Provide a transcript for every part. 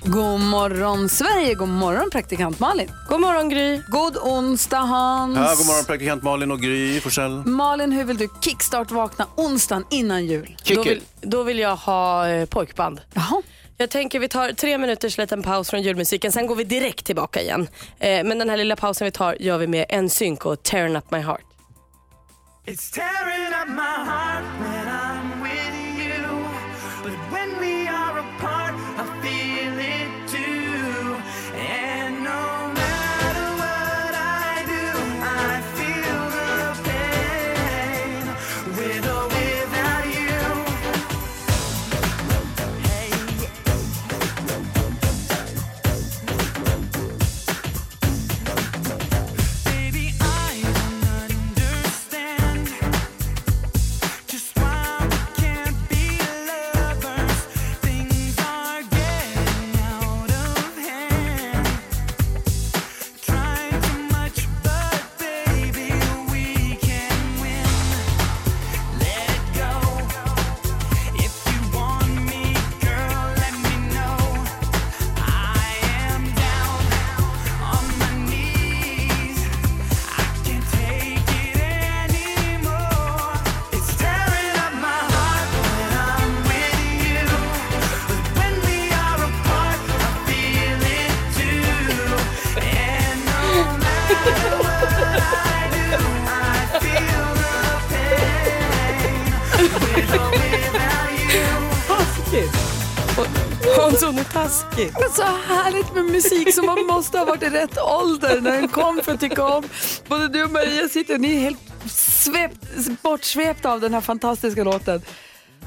God morgon Sverige, god morgon praktikant Malin. God morgon Gry. God onsdag Hans. Ja, god morgon praktikant Malin och Gry Forssell. Malin, hur vill du kickstart-vakna onsdagen innan jul? Då vill, då vill jag ha eh, pojkband. Jaha. Jag tänker vi tar tre minuters liten paus från julmusiken, sen går vi direkt tillbaka igen. Eh, men den här lilla pausen vi tar gör vi med en synk och Tearing Up My Heart. It's tearing up my heart Hans hon är taskig. Men så härligt med musik som man måste ha varit i rätt ålder när den kom för att tycka om. Både du och Maria sitter ni är helt svept, bortsvepta av den här fantastiska låten.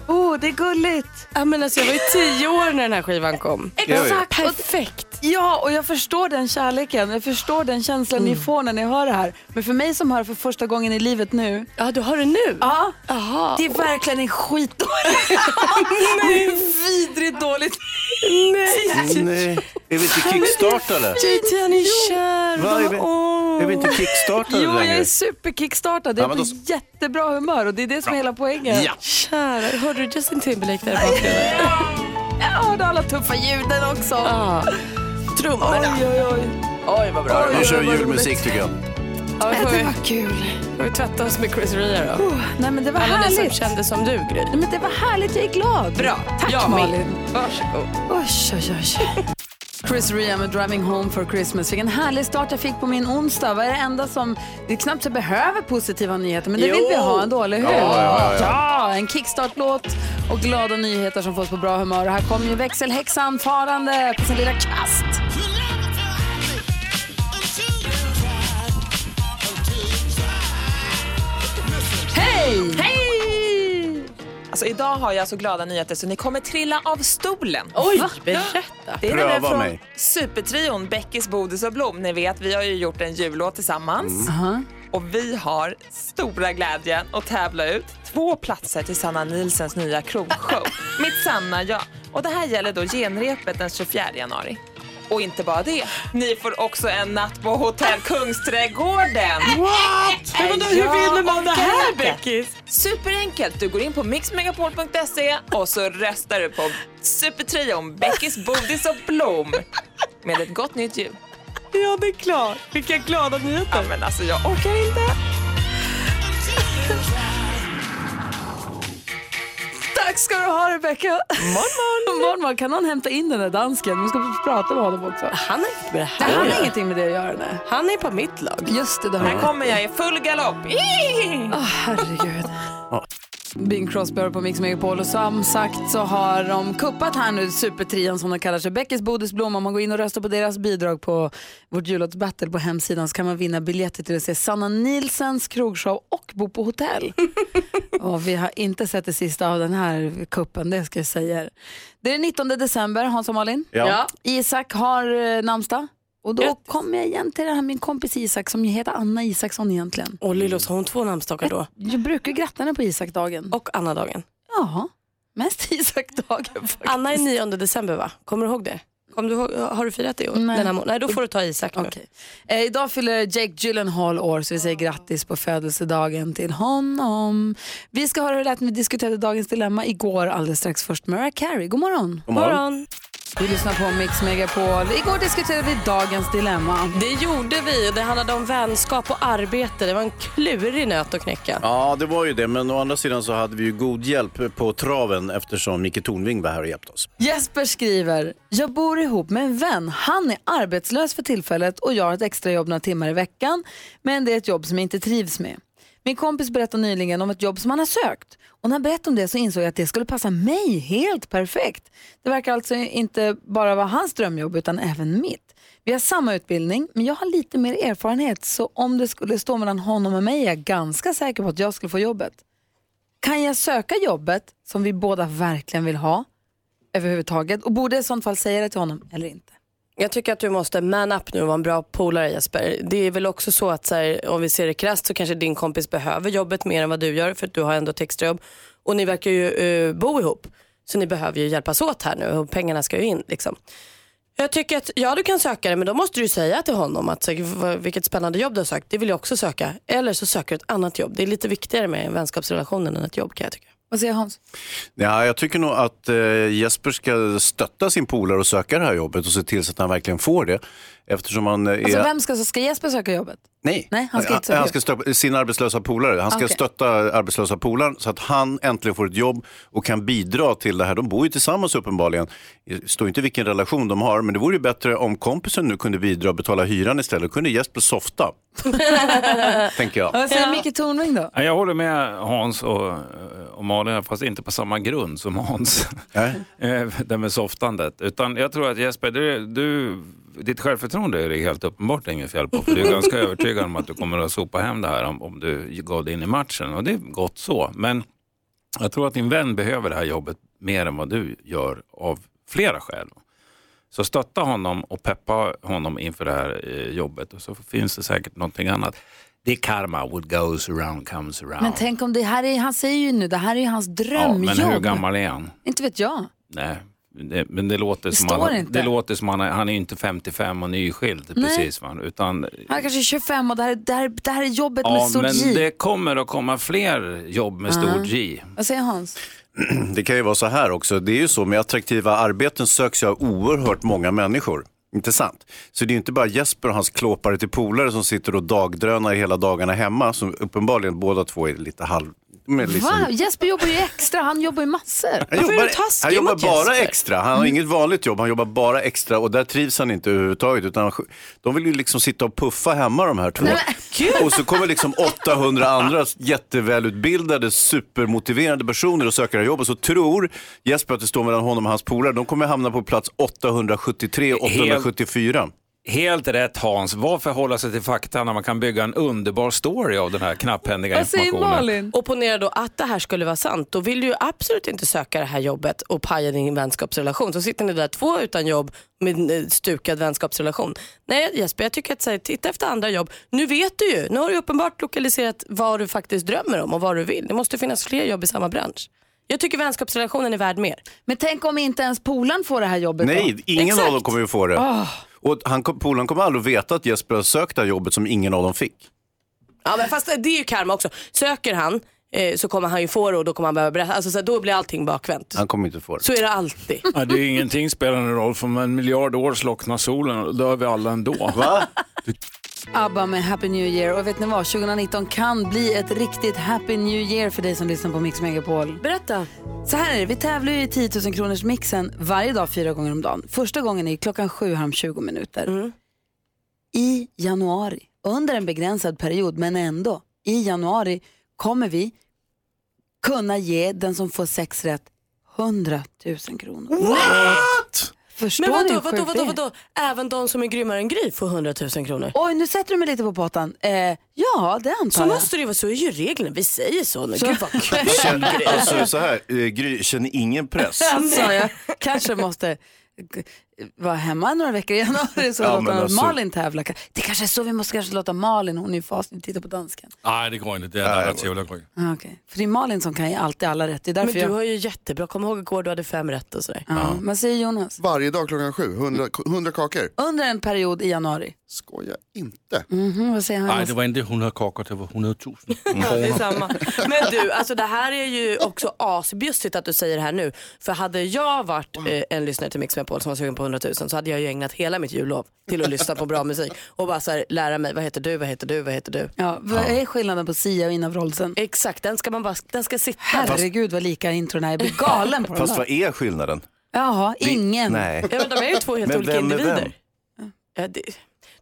Oh, det är gulligt. Ja, men alltså, jag var ju tio år när den här skivan kom. Exakt. Perfekt. Ja, och jag förstår den kärleken. Jag förstår den känslan ni får när ni hör det här. Men för mig som hör för första gången i livet nu. Ja, du har det nu? Ja, Jaha. det är verkligen en skitdåligt. det är vidrigt dåligt. Nej. Nej, är vi inte kickstartade? JT han är kär. Va, är, vi, är vi inte kickstartade Jo, jag är superkickstartad. Jag Ja, är men på då- jättebra humör och det är det som är hela poängen. Ja. Kära, hörde du Justin Timberlake där i bakgrunden? Jag hörde alla tuffa ljuden också. Ja. Trummorna. Oj, oj, oj. Oj, vad bra. Nu kör vi julmusik tycker jag. Ja, vi får, Det var kul. får vi tvätta oss med Chris Ria då? Nej, men det var Alla ni som härligt. kände som du, Gry. Nej, men det var härligt, jag är glad. Bra. Tack Jag. Malin. Varsågod. Oj, oj, oj. Chris Ria med Driving Home for Christmas. Vilken härlig start jag fick på min onsdag. Vad är det enda som... Det är knappt så jag behöver positiva nyheter, men det vill vi ha ändå, eller hur? Ja, ja, ja, Ja, en kickstart-låt och glada nyheter som får oss på bra humör. Och här kommer ju växelhäxan farande på sin lilla kast. Hej! Hej! Alltså idag har jag så glada nyheter så ni kommer trilla av stolen. Oj, Va? berätta. Det är Pröva från mig. supertrion Beckis, Bodis och Blom. Ni vet, vi har ju gjort en jullåt tillsammans. Och vi har stora glädjen att tävla ut två platser till Sanna Nilsens nya krogshow. Mitt sanna jag. Och det här gäller då genrepet den 24 januari. Och inte bara det, ni får också en natt på Hotell Kungsträdgården. What? Men vadå, hur vinner man det här, Beckis? Superenkelt. Du går in på mixmegapol.se och så röstar du på Supertrion Beckis, Bodis och Blom med ett gott nytt jul. Ja, det är klart. Vilka glada Ja, nyheter. men alltså jag orkar inte. Tack ska du ha Rebecca. Morgon, morgon, morgon. Kan någon hämta in den där dansken? Vi ska prata med honom också. Han har inte med det här att har ingenting med det att göra. Nej. Han är på mitt lag. Just det, det Här kommer jag i full galopp. Åh, herregud. Bing Crosby på Mix Megapol och som sagt så har de kuppat här nu supertrion som de kallar sig. Beckis Bodisblom. Om man går in och röstar på deras bidrag på vårt jullåtsbattle på hemsidan så kan man vinna biljetter till att se Sanna Nilsens krogshow och bo på hotell. och vi har inte sett det sista av den här kuppen, det ska jag säga. Det är den 19 december, Hans och Malin. Ja. Isak har eh, namnsdag. Och då Grattis. kommer jag igen till det här min kompis Isak som heter Anna Isaksson egentligen. Och Lillos, har hon två namnsdagar då? Jag brukar gratta henne på Isakdagen. Och Anna-dagen. Ja, mest Isakdagen faktiskt. Anna är 9 december va? Kommer du ihåg det? Kom du har du firat det i år? Nej. Den här Nej, då får du ta Isak nu. Okej. Eh, idag fyller Jake Gyllenhaal år så vi säger grattis på födelsedagen till honom. Vi ska höra hur det lät när vi diskuterade dagens dilemma igår alldeles strax. Först Mariah Carey. God morgon. God morgon. Morgon. Vi lyssnar på Mix Megapol. Igår diskuterade vi dagens dilemma. Det gjorde vi och det handlade om vänskap och arbete. Det var en klurig nöt att knäcka. Ja, det var ju det. Men å andra sidan så hade vi ju god hjälp på traven eftersom Micke Tornving var här och hjälpte oss. Jesper skriver, jag bor ihop med en vän. Han är arbetslös för tillfället och jag har ett extrajobb några timmar i veckan. Men det är ett jobb som jag inte trivs med. Min kompis berättade nyligen om ett jobb som han har sökt. Och när han berättade om det så insåg jag att det skulle passa mig helt perfekt. Det verkar alltså inte bara vara hans drömjobb utan även mitt. Vi har samma utbildning men jag har lite mer erfarenhet så om det skulle stå mellan honom och mig är jag ganska säker på att jag skulle få jobbet. Kan jag söka jobbet som vi båda verkligen vill ha överhuvudtaget och borde jag i sånt fall säga det till honom eller inte? Jag tycker att du måste man up nu och vara en bra polare Jesper. Det är väl också så att så här, om vi ser det krasst så kanske din kompis behöver jobbet mer än vad du gör för att du har ändå ett extrajobb. Och ni verkar ju uh, bo ihop. Så ni behöver ju hjälpas åt här nu och pengarna ska ju in. Liksom. Jag tycker att ja du kan söka det men då måste du säga till honom att så, vilket spännande jobb du har sökt, det vill jag också söka. Eller så söker du ett annat jobb. Det är lite viktigare med en vänskapsrelation än ett jobb kan jag tycka. Vad säger Hans? Ja, jag tycker nog att eh, Jesper ska stötta sin polare och söka det här jobbet och se till så att han verkligen får det. Eftersom han eh, är... Alltså vem ska, ska Jesper söka jobbet? Nej, Nej, han ska inte söka han ska stötta sin arbetslösa polare. Han ska Okej. stötta arbetslösa polaren så att han äntligen får ett jobb och kan bidra till det här. De bor ju tillsammans uppenbarligen. Det står inte vilken relation de har, men det vore ju bättre om kompisen nu kunde bidra och betala hyran istället. Då kunde Jesper softa. Tänker jag. Vad säger Micke Tornving då? Ja, Jag håller med Hans och, och Malin, fast inte på samma grund som Hans. Eh, det med softandet. Utan jag tror att Jesper, du, du, ditt självförtroende är det helt uppenbart inget fel på. För du är ganska övertygad om att du kommer att sopa hem det här om, om du gav dig in i matchen. Och det är gott så. Men jag tror att din vän behöver det här jobbet mer än vad du gör av flera skäl. Så stötta honom och peppa honom inför det här eh, jobbet och så finns det säkert någonting annat. Det är karma, what goes around comes around. Men tänk om det här är, han säger ju nu, det här är hans ja, drömjobb. men hur gammal är han? Inte vet jag. Nej, det, men det låter Det som han, inte. det låter som han, är- han är inte 55 och nyskild Nej. precis. Va? Utan, Han är kanske 25 och det här, det här, det här är jobbet med ja, stort men J. det kommer att komma fler jobb med stort J. Vad säger Hans? Det kan ju vara så här också. Det är ju så med attraktiva arbeten söks ju av oerhört många människor. Inte sant? Så det är inte bara Jesper och hans klåpare till polare som sitter och dagdrönar hela dagarna hemma. Som uppenbarligen båda två är lite halv... Men liksom, Va? Jesper jobbar ju extra, han jobbar ju massor. Han Varför jobbar, han jobbar bara extra. Han har inget vanligt jobb, han jobbar bara extra och där trivs han inte överhuvudtaget. Utan han- de vill ju liksom sitta och puffa hemma de här två. Och så kommer liksom 800 andra jättevälutbildade, supermotiverade personer och söker här jobbet. Så tror Jesper att det står mellan honom och hans polare. De kommer hamna på plats 873 och 874. Helt rätt Hans. Varför hålla sig till fakta när man kan bygga en underbar story av den här knapphändiga Vad säger informationen? Malin? Och ponera då att det här skulle vara sant. Då vill du ju absolut inte söka det här jobbet och paja din vänskapsrelation. Så sitter ni där två utan jobb med eh, stukad vänskapsrelation. Nej Jesper, jag tycker att så här, titta efter andra jobb. Nu vet du ju. Nu har du uppenbart lokaliserat vad du faktiskt drömmer om och vad du vill. Det måste finnas fler jobb i samma bransch. Jag tycker vänskapsrelationen är värd mer. Men tänk om inte ens polaren får det här jobbet Nej, då? ingen Exakt. av dem kommer ju få det. Och han, kom- polaren kommer aldrig att veta att Jesper har sökt det här jobbet som ingen av dem fick. Ja, men fast det är ju karma också. Söker han eh, så kommer han ju få det och då kommer han behöva berätta. Alltså, så här, då blir allting bakvänt. Han kommer inte få det. Så är det alltid. Ja, det är ingenting spelar någon roll, för om en miljard år slocknar solen och då dör vi alla ändå. Va? ABBA med Happy New Year. Och vet ni vad? 2019 kan bli ett riktigt Happy New Year för dig som lyssnar på Mix Megapol. Berätta. Så här är det, vi tävlar ju i 10 000 kronors mixen varje dag fyra gånger om dagen. Första gången är klockan sju här om 20 minuter. I januari, under en begränsad period men ändå, i januari kommer vi kunna ge den som får sex rätt 100 000 kronor. What? Förstår Men vadå, hur vadå, vadå, vadå? Även de som är grymmare än Gry får 100 000 kronor? Oj, nu sätter du mig lite på pottan. Eh, ja, det antar Så jag. måste det ju vara, så är ju reglerna. Vi säger så nu. Så- Gud vad kul. Känner, alltså, så här, eh, Gry, känner ingen press. Alltså, jag kanske måste... var hemma några veckor i januari så Ja, låter alltså- Malin tävla. Det kanske är så vi måste kanske låta Malin, hon är ju fast, titta på dansken. Nej, det går inte. Det är nära tävlar Gry. Ah, okay. För det är Malin som kan ge alltid alla rätt. Det är därför Men du jag... har ju jättebra, kom ihåg igår du hade fem rätt och sådär. Ja. Vad säger Jonas? Varje dag klockan sju, 100, 100 kakor. Under en period i januari. Skoja inte. Mhm, vad säger han? Nej, det var inte 100 kakor, det var 100 000 Ja, det är samma. Men du, alltså det här är ju också asbjussigt att du säger det här nu. För hade jag varit eh, en lyssnare till Mix Megapol som var sugen på 100 000 så hade jag ju ägnat hela mitt jullov till att lyssna på bra musik och bara så här, lära mig vad heter du, vad heter du, vad heter du. Ja, vad är skillnaden på Sia och Ina Wroldsen? Exakt, den ska man bara, den ska sitta. Herregud vad lika intron är. Jag blir galen på dem Fast vad är skillnaden? Jaha, ingen. Nej. Ja, men de är ju två helt Men olika vem är individer. vem? Ja, det,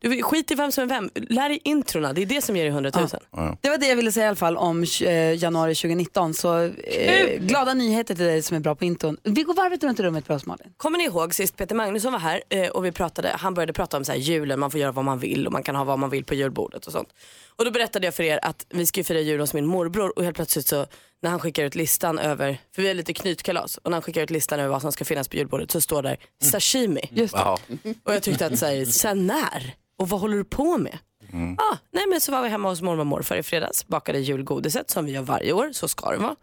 du, skit i vem som är vem. Lär dig introna, det är det som ger dig 100 000. Det var det jag ville säga i alla fall om eh, januari 2019. Så eh, glada nyheter till dig som är bra på intron. Vi går varvet runt i rummet för oss Malin. Kommer ni ihåg sist Peter Magnusson var här eh, och vi pratade, han började prata om så här, julen, man får göra vad man vill och man kan ha vad man vill på julbordet och sånt. Och då berättade jag för er att vi ska fira jul hos min morbror och helt plötsligt så när han skickar ut listan över, för vi är lite knytkalas, och när han skickar ut listan över vad som ska finnas på julbordet så står där sashimi. Just Ja. Och jag tyckte att så här, sen när? Och vad håller du på med? Ah, nej men så var vi hemma hos mormor och morfar i fredags, bakade julgodiset som vi gör varje år, så ska det vara.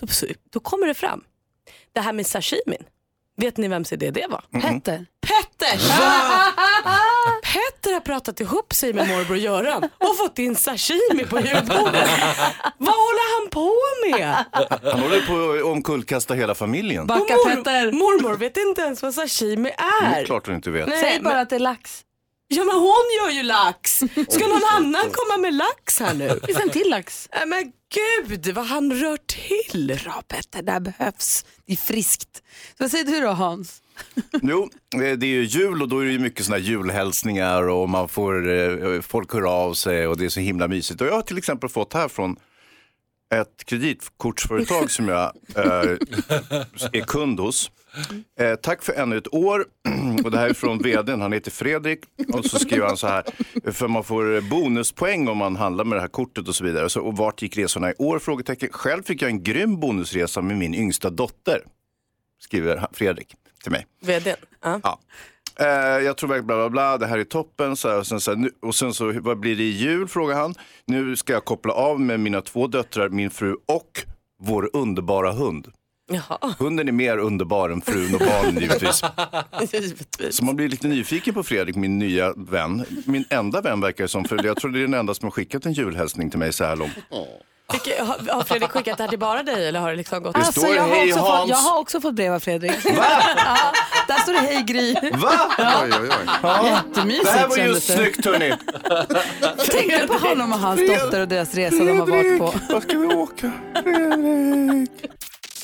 Då, då kommer det fram. Det här med sashimin, vet ni vems idé det var? Petter. Petters! Petter har pratat ihop sig med morbror Göran och fått in sashimi på julbordet. Vad håller han på med? Han håller på att omkullkasta hela familjen. Backa Och Petter. Mormor vet inte ens vad sashimi Det är. är klart hon inte vet. Nej, Säg bara men- att det är lax. Ja men hon gör ju lax. Ska någon annan komma med lax här nu? Finns en till lax? Nej men gud vad han rör till. Petter, det här behövs. Det är friskt. Så vad säger du då Hans? Jo, eh, det är ju jul och då är det ju mycket sådana här julhälsningar och man får, eh, folk hör av sig och det är så himla mysigt. Och jag har till exempel fått här från ett kreditkortsföretag som jag eh, är kund hos. Eh, tack för ännu ett år. och det här är från vdn, han heter Fredrik. Och så skriver han så här, för man får bonuspoäng om man handlar med det här kortet och så vidare. Så, och vart gick resorna i år? Frågetecken. Själv fick jag en grym bonusresa med min yngsta dotter. Skriver Fredrik till mig. Vdn. Ja. Ja. Eh, jag tror verkligen bla bla bla, det här är toppen. Så här, och, sen, så här, nu, och sen så, vad blir det i jul? Frågar han. Nu ska jag koppla av med mina två döttrar, min fru och vår underbara hund. Jaha, Hunden är mer underbar än frun och barnen givetvis. givetvis. Så man blir lite nyfiken på Fredrik, min nya vän. Min enda vän verkar det som, för jag tror det är den enda som har skickat en julhälsning till mig så här långt. Har, har Fredrik skickat det här till bara dig eller har det liksom gått? Det Alltså, står jag, har hej, också fått, jag har också fått brev av Fredrik. Va? ja, där står det hej Gry. Va? Oj, oj, oj. Jättemysigt Det här var ju snyggt hörni. Tänkte på honom och hans dotter och deras resa de har varit på. Vart ska vi åka?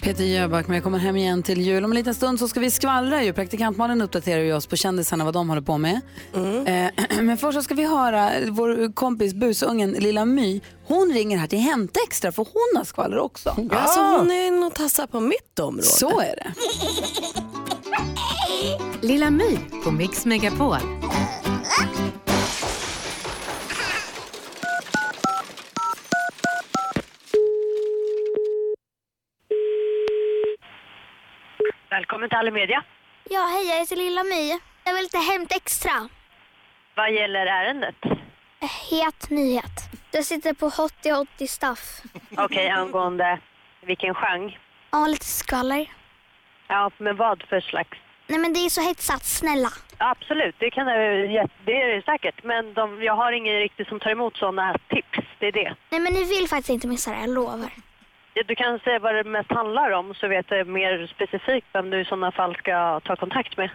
Peter Jöback, men jag kommer hem igen till jul. Om en liten stund så ska vi skvallra ju. Praktikantmannen uppdaterar ju oss på kändisarna vad de håller på med. Eh, men först så ska vi höra vår kompis busungen Lilla My. Hon ringer här till Hämta Extra för hon har skvaller också. Alltså hon är inne och tassar på mitt område. Så är det. Lilla My på Mix Megapol. Välkommen till Allemedia. Ja, hej, jag heter Lilla My. Jag vill lite Hämt Extra. Vad gäller ärendet? Het nyhet. Jag sitter på Hottie Hottie Stuff. Okej, angående vilken genre? Ja, lite skvaller. Ja, men vad för slags? Nej, men det är så hetsat. Snälla. Absolut, det, kan det, det är det säkert. Men de, jag har ingen riktigt som tar emot sådana tips. Det är det. Nej, men ni vill faktiskt inte missa det, jag lovar. Du kan säga vad det mest handlar om så vet jag mer specifikt vem du i sådana fall ska ta kontakt med.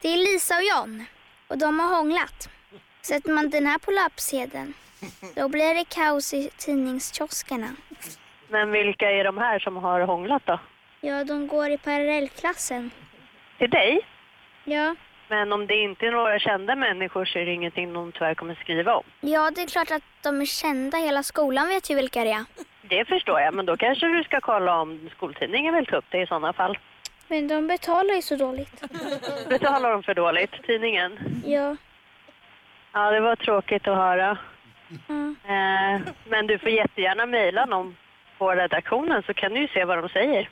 Det är Lisa och John. Och de har hånglat. Sätter man den här på löpsedeln, då blir det kaos i tidningskioskerna. Men vilka är de här som har hånglat då? Ja, de går i parallellklassen. Till dig? Ja. Men om det inte är några kända människor så är det ingenting de tyvärr kommer skriva om. Ja, det är klart att de är kända. Hela skolan vet ju vilka det är. Det förstår jag, men då kanske du ska kolla om skoltidningen vill ta upp det i sådana fall. Men de betalar ju så dåligt. Betalar de för dåligt, tidningen? Ja. Ja, det var tråkigt att höra. Mm. Eh, men du får jättegärna mejla dem på redaktionen så kan du ju se vad de säger.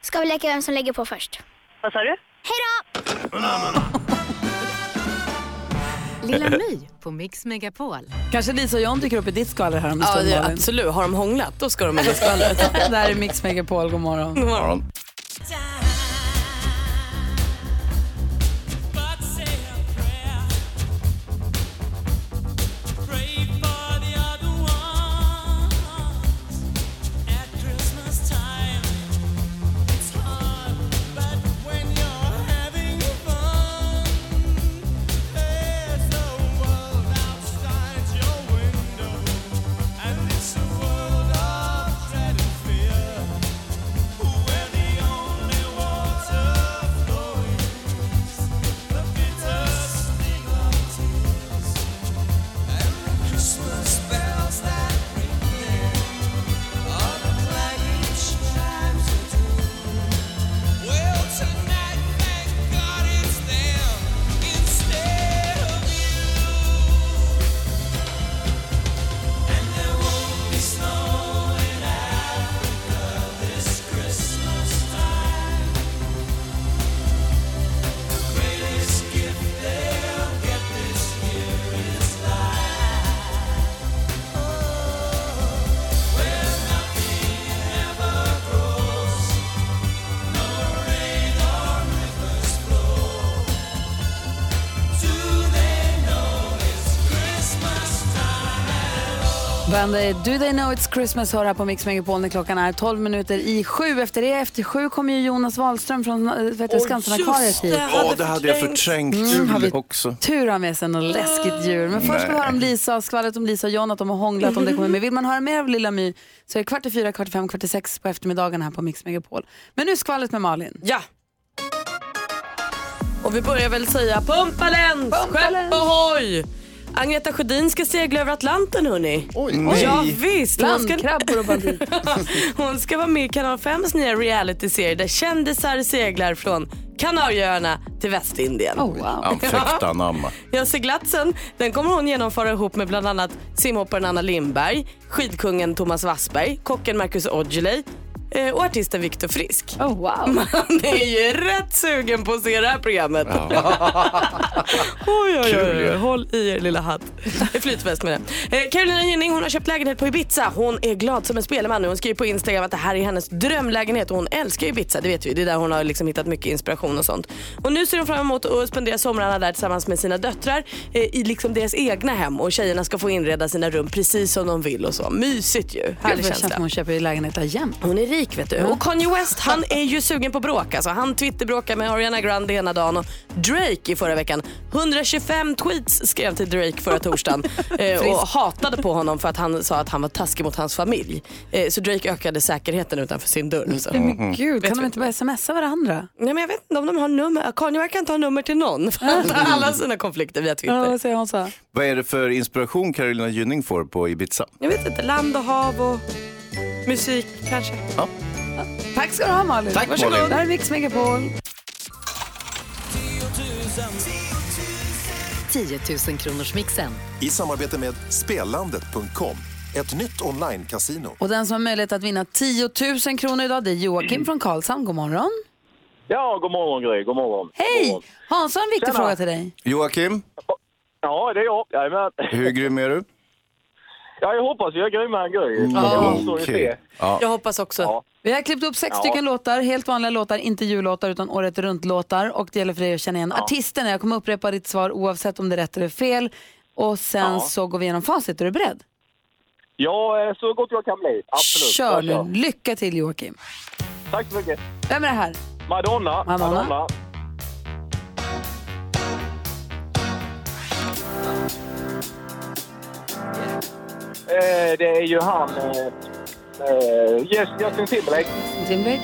Ska vi leka vem som lägger på först? Vad sa du? Hej då! Lilla My på Mix Megapol. Kanske Lisa och John dyker upp i ditt skvaller här om en Ja, det, absolut. Har de hånglat, då ska de det skvallret. Det här är Mix Megapol, god morgon. God morgon. Bandet Do They Know It's Christmas hör här på Mix Megapol när klockan är 12 minuter i sju. Efter det, efter sju kommer ju Jonas Wahlström från Oj, Skansen-akvariet hit. Ja, det hade jag förträngt Mm, har vi också. tur har med sig något läskigt djur. Men först ska vi höra om Lisa, skvallret om Lisa och John, att de har hånglat om det kommer med. Vill man höra mer av Lilla My så är det kvart i fyra, kvart i fem, kvart i sex på eftermiddagen här på Mix Megapol. Men nu skvallret med Malin. Ja. Och vi börjar väl säga pumpa läns, skepp ohoj! Agneta Sjödin ska segla över Atlanten hörni. Oj. Ja, visst. Hon ska... Landkrabbor och bandit. Hon ska vara med i Kanal 5s nya realityserie där kändisar seglar från Kanarieöarna till Västindien. Oh, wow. Ja, fäkta namma. Ja, seglatsen den kommer hon genomföra ihop med bland annat simhopparen Anna Lindberg, skidkungen Thomas Wassberg, kocken Marcus Aujalay och artisten Viktor Frisk. Oh, wow. Man är ju rätt sugen på att se det här programmet. oj, oj, oj, oj. Håll i er lilla hatt. Eh, Flytväst med det. Eh, Carolina Gynning hon har köpt lägenhet på Ibiza. Hon är glad som en spelman nu. Hon skriver på Instagram att det här är hennes drömlägenhet och hon älskar Ibiza. Det vet vi. Det är där hon har liksom hittat mycket inspiration och sånt. Och nu ser hon fram emot att spendera somrarna där tillsammans med sina döttrar eh, i liksom deras egna hem och tjejerna ska få inreda sina rum precis som de vill och så. Mysigt ju. Gud, Härlig det känns som känsla. hon köper lägenheter jämt. Hon är rik vet du. Och Kanye West han är ju sugen på bråk. Alltså, han twitterbråkar med Ariana Grande ena dagen och Drake i förra veckan. 125 tweets skrev till Drake förra torsdagen eh, och hatade på honom för att han sa att han var taskig mot hans familj. Eh, så Drake ökade säkerheten utanför sin dörr. Så. Men gud, kan de inte bara smsa varandra? Nej, men jag vet inte om de har nummer. Kanye verkar inte ha nummer till någon. För att alla sina konflikter via Ja, Twitter. vad säger hon så? Vad är det för inspiration Carolina Gynning får på Ibiza? Jag vet inte, land och hav och musik kanske. Ja. Tack ska du ha Malin. Tack, Varsågod. Malin. Det här är Mix Megapol. 10 000 kronors mixen. I samarbete med Spelandet.com, ett nytt online-casino. Och den som har möjlighet att vinna 10 000 kronor idag det är Joakim från Karlshamn. God morgon. Ja, god morgon Gry. God morgon. Hej! Hans har en viktig Tjena. fråga till dig. Joakim, Ja, det är jag. Jajamän. hur grym är du? Ja, jag hoppas jag är grymmare än Gry. Ja. Får vi Okej. Ja. Jag hoppas också. Ja. Vi har klippt upp sex Ja. stycken låtar, helt vanliga låtar, inte jullåtar utan året runt-låtar. Och det gäller för dig att känna igen artisten. Jag kommer upprepa ditt svar oavsett om det är rätt eller fel. Och sen Ja. så går vi igenom facit. Är du beredd? Ja, eh, så gott jag kan bli. Absolut. Kör nu. Lycka till Joakim. Tack så mycket. Vem är det här? Madonna. Madonna. Det är ju han... Eh, eh, Yes, Justin Timberlake. Timberlake?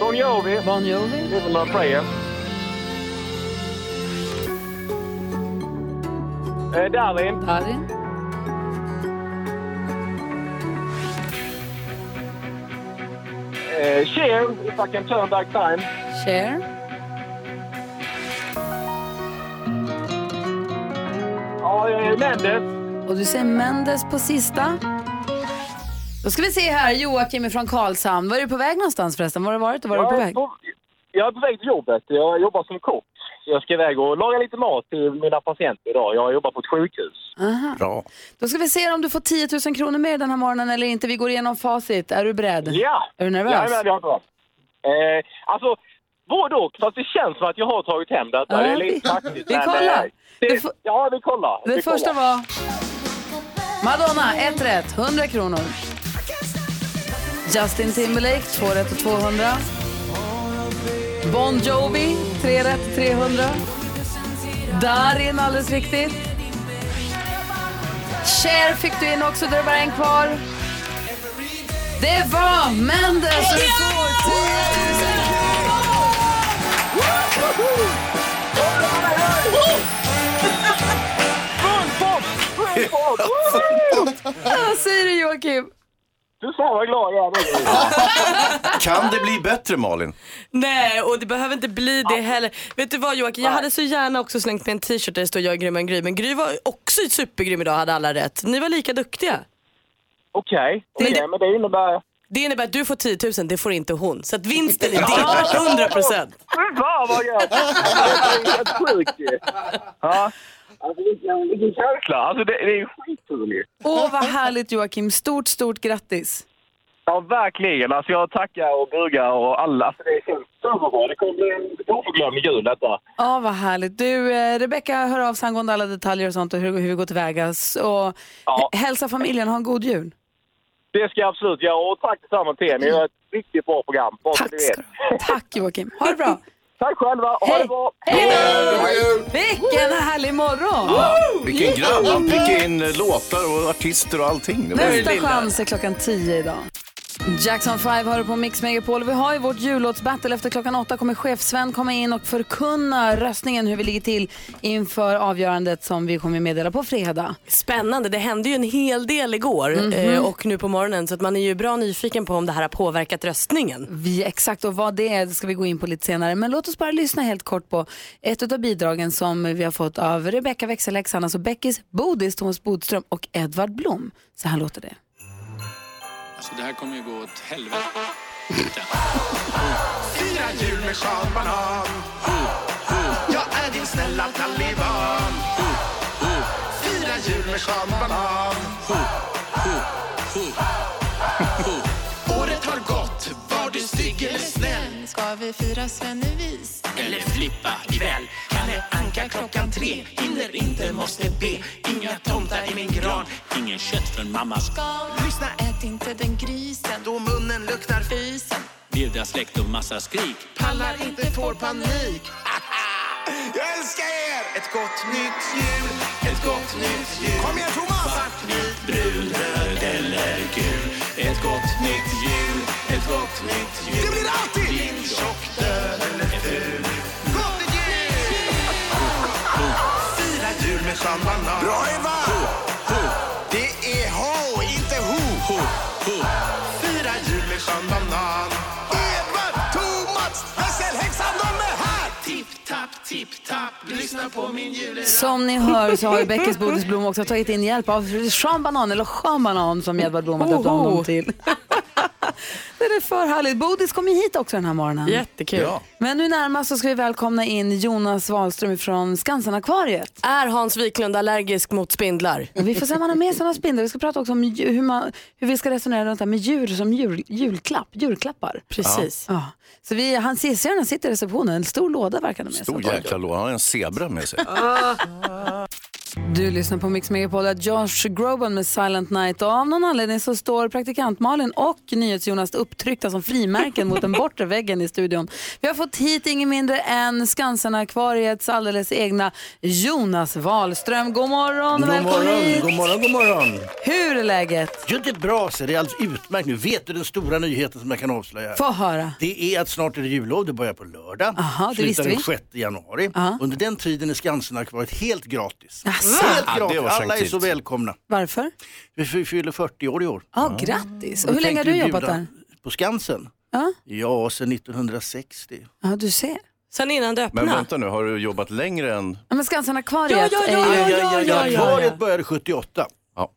Bon Jovi. Bon Jovi. Living on prayer. Eh, Darin. Darin. Eh, Cher, If I can turn back time. Cher. Ja, eh, Mendes. Och du säger Mendes på sista. Då ska vi se här, Joakim från Karlshamn. Var är du på väg någonstans förresten? Var har du varit och var är du på väg? jag är på väg till jobbet. Jag jobbar som kock. Jag ska iväg och laga lite mat till mina patienter idag. Jag jobbar på ett sjukhus. Aha. Bra. Då ska vi se om du får 10 000 kronor mer den här morgonen eller inte. Vi går igenom facit. Är du beredd? Ja! Är du nervös? Jajamän, jag är bra. Eh, alltså, både och. Fast det känns som att jag har tagit hem detta. Ja, det är vi- lite faktiskt. vi men, kollar. eh, Det, ja, vi kollar. Det vi första kollar. var Madonna, ett rätt, 100 kronor. Justin Timberlake, två rätt och 200. Bon Jovi, tre rätt, 300. Darin, alldeles riktigt. Cher fick du in också, där är bara en kvar. Det var Mendes och du får 10 000 Vad säger du Joakim? Du fan vad glad jag är. Kan det bli bättre Malin? Nej, och det behöver inte bli det heller. Vet du vad Joakim, jag hade så gärna också slängt med en t-shirt där det står jag är grymmare än Gry. Men Gry var också supergrym idag, hade alla rätt. Ni var lika duktiga. Okej, Men Okej, det- men det innebär... Det innebär att du får 10 000, det får inte hon. Så att vinsten är din, 100 procent. Fy fan vad gött! Det är helt sjukt ju. Ja. Alltså vilken, vilken känsla. Alltså det, det är skitroligt. Åh, vad härligt Joakim. Stort, stort grattis. Ja, verkligen. Alltså jag tackar och bugar och alla. Alltså det känns superbra. Det kommer bli en oförglömlig jul detta. Ja, vad härligt. Du, eh, Rebecka hör av sig angående alla detaljer och sånt och hur, hur vi går tillväga. Och Ja. hälsa familjen, ha en god jul. Det ska jag absolut göra och tack detsamma till er. Ni gör ett riktigt bra program. Tack ni vet. Tack Joakim. Ha det bra. Tack själva. Ha det bra. Vilken härlig morgon! Vilken grabb, han fick in låtar och artister och allting. Det var ju- Nästa chans är klockan 10 idag. Jackson 5 hör på Mix Megapol. Vi har ju vårt jullåtsbattle. Efter klockan åtta kommer chef-Sven komma in och förkunna röstningen hur vi ligger till inför avgörandet som vi kommer meddela på fredag. Spännande, det hände ju en hel del igår Mhm. eh, och nu på morgonen så att man är ju bra nyfiken på om det här har påverkat röstningen. Vi, exakt, och vad det är ska vi gå in på lite senare. Men låt oss bara lyssna helt kort på ett av bidragen som vi har fått av Rebecca växelhäxan, alltså Beckis Bodis, Thomas Bodström och Edvard Blom. Så här låter det. Alltså det här kommer ju gå åt helvete. Fira jul med Sean Banan. Jag är din snälla taliban. Fira jul med Sean Banan. Året har gått, var du stygg eller snäll? Ska vi fira svennevis? Eller flippa ikväll? Kalle Anka klockan tre? Hinner inte, måste be Inga tomtar i min gran Ingen kött från mammas Lyssna, ät inte den grisen. Då munnen luktar Fisen. Virda släkt och massa skrik. Pallar inte, får panik Jag älskar er! Ett gott nytt jul Ett gott nytt jul Kom igen Thomas! Svart, vit, brun, röd eller gul Ett gott nytt jul Ett gott nytt jul Banan Bra Eva! Det är ho, inte ho! Fira jul med Sean Banan Edvard, Thomas, växelhäxan, de är här! Tipp, tapp, tipp, tapp Lyssna på min jul Som ni hör så har ju Beckis Bodis Blom också tagit in hjälp av Sean Banan, eller Sean Banan som Edvard Blom har döpt om honom till. det är för härligt. Bodis kom ju hit också den här morgonen. Jättekul. Ja. Men nu närmast så ska vi välkomna in Jonas Wahlström från Skansen-akvariet. Är Hans Wiklund allergisk mot spindlar? Vi får se om han har med sig några spindlar. Vi ska prata också om hur, man, hur vi ska resonera runt det här med djur som jul, julklapp, julklappar. Precis. Ja. Så vi, han systrarna sitter i receptionen, en stor låda verkar de med sig. Stor jäkla låda, han har en zebra med sig. Du lyssnar på Mix Megapol, Josh Groban med Silent Night och av någon anledning så står praktikant Malin och NyhetsJonas upptryckta som frimärken mot den bortre väggen i studion. Vi har fått hit ingen mindre än Skansen-akvariets alldeles egna Jonas Wahlström. God morgon och God välkommen morgon, hit. god morgon, god morgon. Hur är läget? Jo, det är bra, så det är alldeles utmärkt nu. Vet du den stora nyheten som jag kan avslöja? Få höra. Det är att snart är det jullov, det börjar på lördag. Aha, det Slutar visste den vi. 6 januari. Ja. Under den tiden är Skansen-akvariet helt gratis. Jaså? Helt Ja, det gratis. var Alla är så välkomna. Varför? Vi fy- fyller 40 år i år. Ja, grattis. Och hur länge har du jobbat där? På Skansen? Ja. Ja, sedan 1960. Ja, du ser. Sen innan det Men vänta nu, har du jobbat längre än... Ja, men Skansen-akvariet Ja, ja, ja, är ju... ja, ja, ja. Akvariet började 78. Ja.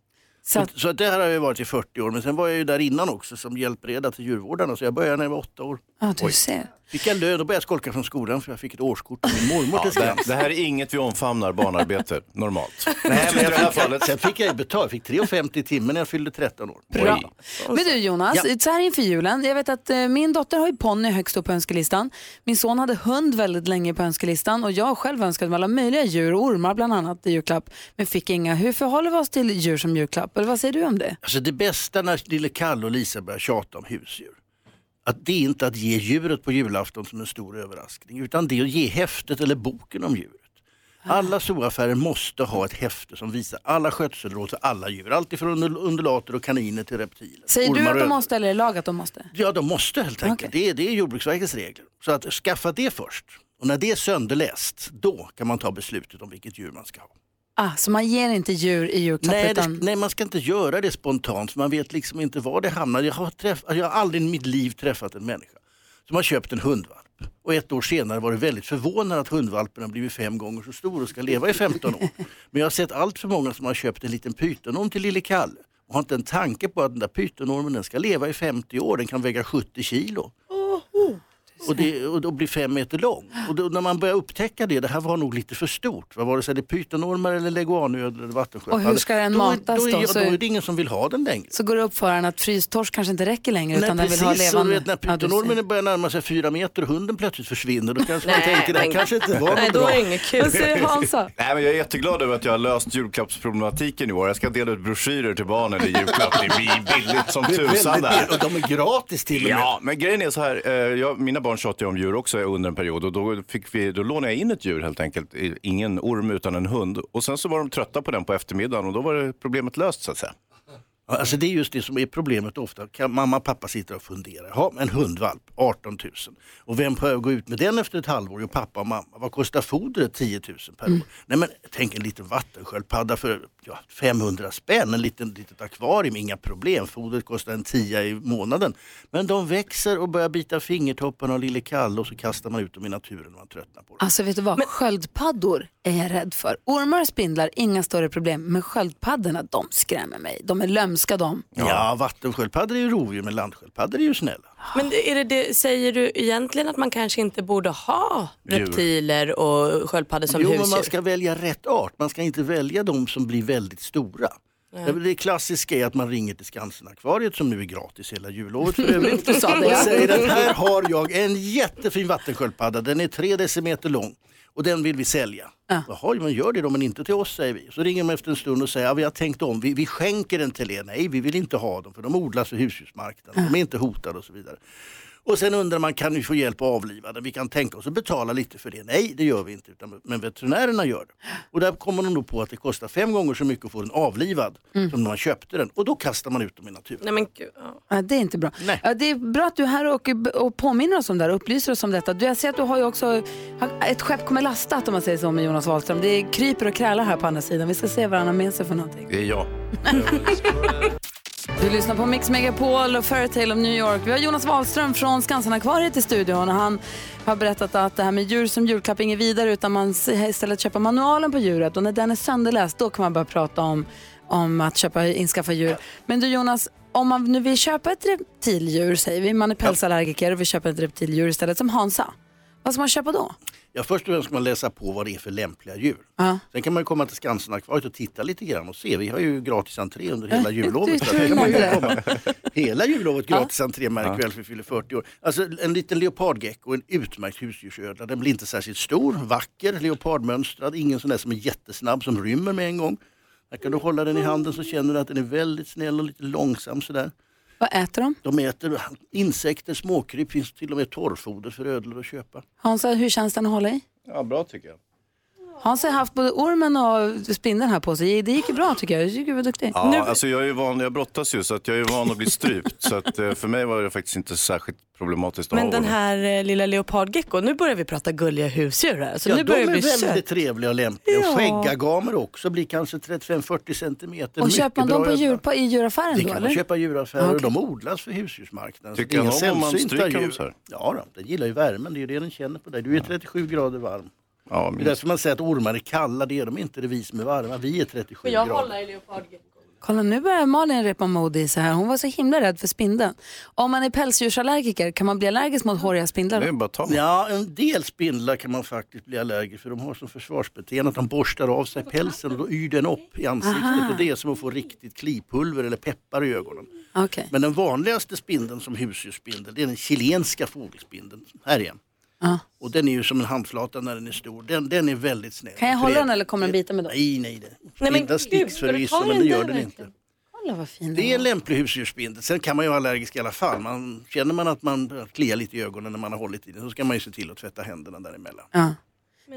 Så, att, så att det här har jag varit i 40 år, men sen var jag ju där innan också som hjälpreda till djurvårdarna, så jag började när jag var åtta år. Ja, du ser. Fick jag lön och började jag skolka från skolan för jag fick ett årskort på min mormor Ja, det, det här är inget vi omfamnar, barnarbete, normalt. Nej, men I jag det här fick, fallet. sen fick jag betalt, jag fick 3,50 i timmen när jag fyllde 13 år. Bra. Men du Jonas, Ja. så här inför julen. Jag vet att eh, min dotter har ju ponny högst upp på önskelistan. Min son hade hund väldigt länge på önskelistan och jag själv önskade mig alla möjliga djur, ormar bland annat i julklapp, men fick inga. Hur förhåller vi oss till djur som julklapp? Eller vad säger du om det? Alltså det bästa när lille Kalle och Lisa börjar tjata om husdjur, att det är inte att ge djuret på julafton som en stor överraskning, utan det är att ge häftet eller boken om djuret. Alla zooaffärer måste ha ett häfte som visar alla skötselråd för alla djur, alltifrån undulater och kaniner till reptiler. Säger du att de måste eller är det lag att de måste? Ja, de måste helt enkelt. Det, är, det är Jordbruksverkets regler. Så att skaffa det först. Och när det är sönderläst, då kan man ta beslutet om vilket djur man ska ha. Ah, så man ger inte djur i julklapp Nej, det, utan... nej, man ska inte göra det spontant för man vet liksom inte var det hamnar. Jag har, träff, jag har aldrig i mitt liv träffat en människa som har köpt en hundvalp och ett år senare var det väldigt förvånad att hundvalpen har blivit fem gånger så stor och ska leva i 15 år. Men jag har sett allt för många som har köpt en liten pytonorm till lille Kalle och har inte en tanke på att den där pytonormen den ska leva i 50 år, den kan väga 70 kilo. Och, det, och då blir fem meter lång. Och då, när man börjar upptäcka det, det här var nog lite för stort. Vad var det, så är det pytonormar eller leguanödlor eller vattensköldpaddor. Och hur ska den då, matas då? då? Är, Så- då är det ingen som vill ha den längre. Så går det upp för en att frystorsk kanske inte räcker längre utan Nej, den vill ha precis, och levande. vet, när Ja, pytonormen ser. börjar närma sig fyra meter och hunden plötsligt försvinner, då kanske man Nej, tänker det här men- kanske inte var Nej, något då bra. är det inget kul. Vad säger Hansa? Nej, men jag är jätteglad över att jag har löst julklappsproblematiken i år. Jag ska dela ut broschyrer till barnen i julklapp. Det blir billigt som tusan där. och de är gratis till och med. Ja, men grejen är så här. eh, Jag, mina barn Barn tjatade om djur också under en period och då, fick vi, då lånade jag in ett djur helt enkelt. Ingen orm utan en hund. Och sen så var de trötta på den på eftermiddagen och då var det problemet löst så att säga. Ja, Alltså det är just det som är problemet ofta. Kan mamma och pappa sitter och funderar. Ha, en hundvalp, 18 000. Och vem får gå ut med den efter ett halvår? Jo, pappa och mamma. Vad kostar fodret? 10 000 per år. Nej men tänk en liten vattensköldpadda för ja, 500 spänn. En liten litet akvarium, inga problem. Fodret kostar en tia i månaden. Men de växer och börjar bita fingertopparna av lille Kalle och så kastar man ut dem i naturen och man tröttnar på det. Alltså vet du vad, sköldpaddor är jag rädd för. Ormar och spindlar, inga större problem. Men sköldpaddorna, de skrämmer mig. De är lömska de. Ja, vattensköldpaddor är ju rovdjur men landsköldpaddor är ju snälla. Men är det det, säger du egentligen att man kanske inte borde ha reptiler och sköldpaddor som jo, husdjur? men man ska välja rätt art. Man ska inte välja de som blir väldigt stora. Nej. Det klassiska är att man ringer till Skansen-akvariet som nu är gratis hela jullovet för övrigt. Och ja. säger att här har jag en jättefin vattensköldpadda. Den är tre decimeter lång och den vill vi sälja. Jaha, men gör det då men inte till oss säger vi. Så ringer man efter en stund och säger ja, vi har tänkt om, vi, vi skänker den till er. Nej, vi vill inte ha dem för de odlas för husdjursmarknaden. De är inte hotade och så vidare. Och sen undrar man, kan vi få hjälp att avliva den? Vi kan tänka oss att betala lite för det. Nej, det gör vi inte, utan, men veterinärerna gör det. Och där kommer de då på att det kostar fem gånger så mycket att få den avlivad som när man köpte den. Och då kastar man ut dem i naturen. Nej, men gud, ja. Det är inte bra. Ja, det är bra att du är här och, och påminner oss om det här och upplyser oss om detta. Du, jag ser att du har ju också, ett skepp kommer lastat om man säger så med Jonas Wahlström. Det kryper och krälar här på andra sidan. Vi ska se vad han har med sig för någonting. Det är jag. Du lyssnar på Mix Megapol och Fairytale of New York. Vi har Jonas Wahlström från Skansenakvariet i studion och han har berättat att det här med djur som julklapp är inget vidare utan man istället köper manualen på djuret och när den är sönderläst då kan man börja prata om, om att köpa, inskaffa djur. Men du Jonas, om man nu vill köpa ett reptildjur, säger vi, man är pälsallergiker och vill köpa ett reptildjur istället som Hansa. Vad ska man köpa då? Ja, först och främst ska man läsa på vad det är för lämpliga djur. Ja. Sen kan man ju komma till Skansen-akvariet och titta lite grann och se. Vi har ju gratis entré under hela jullovet. Så kan man ju komma. Hela jullovet Ja. gratis entré märk väl för vi fyller 40 år. Alltså en liten leopardgecko, en utmärkt husdjursödla. Den blir inte särskilt stor, vacker, leopardmönstrad, ingen sån där som är jättesnabb som rymmer med en gång. Här kan du hålla den i handen så känner du att den är väldigt snäll och lite långsam sådär. Vad äter de? De äter insekter, småkryp, finns till och med torrfoder för ödlor att köpa. Hansa, hur känns den att hålla i? Ja, bra tycker jag. Hans har haft både ormen och spindeln här på sig. Det gick ju bra tycker jag. Jag tycker du var duktig. Ja, alltså jag är ju van, jag brottas ju så att jag är van att bli strypt. så att eh, för mig var det faktiskt inte särskilt problematiskt Men den här eh, lilla leopardgeckon, nu börjar vi prata gulliga husdjur här. Så ja, nu de börjar är det bli väldigt sött. trevliga och lämpliga. Ja. Skäggagamer också blir kanske 35-40 centimeter. Och Mycket köper man dem på djur, på, i djuraffären Det då kan eller? man köpa i djuraffärer och okej. de odlas för husdjursmarknaden. Tycker så det är han inga om man sällsynta stryker dem djur. så här? Ja, då, den gillar ju värmen, det är ju det den känner på dig. Du är 37 grader varm. Ja, Det är därför man säger att ormar är kalla, det är de inte, det är vi som är varma. Vi är 37 Får jag grader. hålla i leopardgeckon? Kolla nu börjar Malin repa mod i sig här. Hon var så himla rädd för spindeln. Om man är pälsdjursallergiker, kan man bli allergisk mot håriga spindlar? då? Ja, en del spindlar kan man faktiskt bli allergisk för. De har som försvarsbeteende att de borstar av sig pälsen och då yr den upp i ansiktet. Aha. Och det är som att få riktigt klipulver eller peppar i ögonen. Okej. Men den vanligaste spindeln som husdjursspindel, det är den chilenska fågelspindeln. Här igen. Och den är ju som en handflata när den är stor. Den, den är väldigt snäll. Kan jag hålla den eller kommer den bita mig då? Nej, nej. Det. Nej, men sticks förvisso, men det gör den inte. Kolla vad fin Det är en lämplig husdjursspindel. Sen kan man ju vara allergisk i alla fall. Man, känner man att man börjar klia lite i ögonen när man har hållit i den så ska man ju se till att tvätta händerna däremellan. Ja.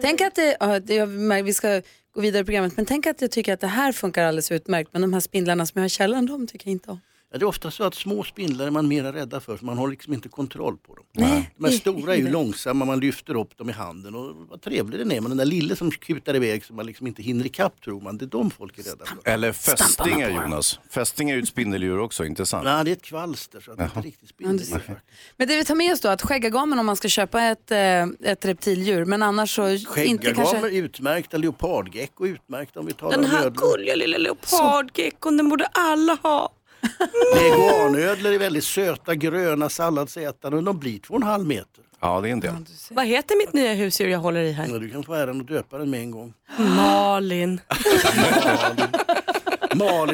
Tänk att det, ja, det, jag märker- vi ska gå vidare i programmet, men tänk att jag tycker att det här funkar alldeles utmärkt, men de här spindlarna som jag har i källaren, de tycker jag inte om. Ja, det är ofta så att små spindlar är man mera rädda för, för man har liksom inte kontroll på dem. Nej, De här stora är ju långsamma, man lyfter upp dem i handen och vad trevlig den är. Men den där lille som kutar iväg som man liksom inte hinner ikapp tror man, det är de folk är rädda för. Eller fästingar. Jonas. Fästingar är ju ett spindeldjur också, inte sant? Nej, det är ett kvalster så att det är inte riktigt spindeldjur. Men det vi tar med oss då, att skäggagamen om man ska köpa ett, eh, ett reptildjur, men annars så inte kanske... utmärkta, leopardgecko utmärkta om vi talar Den om här ödlor. gulliga lilla leopardgeckon, den borde alla ha. Leguanödlor är väldigt söta, gröna salladsätare och de blir två och en halv meter. Ja, det är en del. Vad heter mitt nya husdjur jag håller i här? Ja, du kan få äran att döpa den med en gång. Malin. Malin,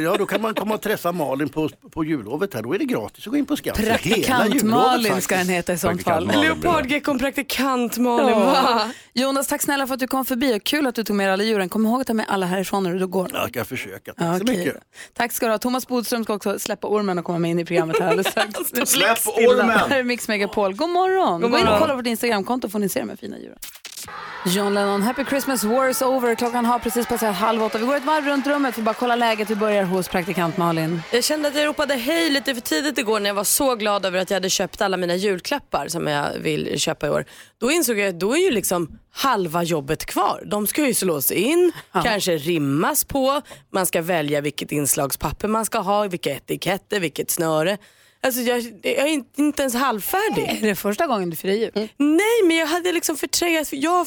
ja då kan man komma och träffa Malin på, på jullovet här. Då är det gratis att gå in på Skansen. Hela Praktikant jullovet Malin faktiskt. ska den heta i sånt fall. Leopardgeckon, praktikant Malin. Ja. Jonas, tack snälla för att du kom förbi och kul att du tog med alla djuren. Kom ihåg att ta med alla härifrån när du går. Jag ska försöka. Tack Ja, så okej. mycket. Tack ska du ha. Thomas Bodström ska också släppa ormen och komma med in i programmet här alldeles strax. Släpp ormen! Här är Mix Megapol. God morgon! God Gå in och morgon. kolla på vårt Instagramkonto får ni se de här fina djuren. John Lennon, Happy Christmas, War is over. Klockan har precis passerat halv åtta. Vi går ett varv runt rummet för att bara kolla läget. Vi börjar hos praktikant Malin. Jag kände att jag ropade hej lite för tidigt igår när jag var så glad över att jag hade köpt alla mina julklappar som jag vill köpa i år. Då insåg jag att då är ju liksom halva jobbet kvar. De ska ju slås in, kanske rimmas på, man ska välja vilket inslagspapper man ska ha, vilka etiketter, vilket snöre. Alltså jag, jag är inte, ens halvfärdig. Är det första gången du firar jul? Nej men jag hade liksom förträngt, jag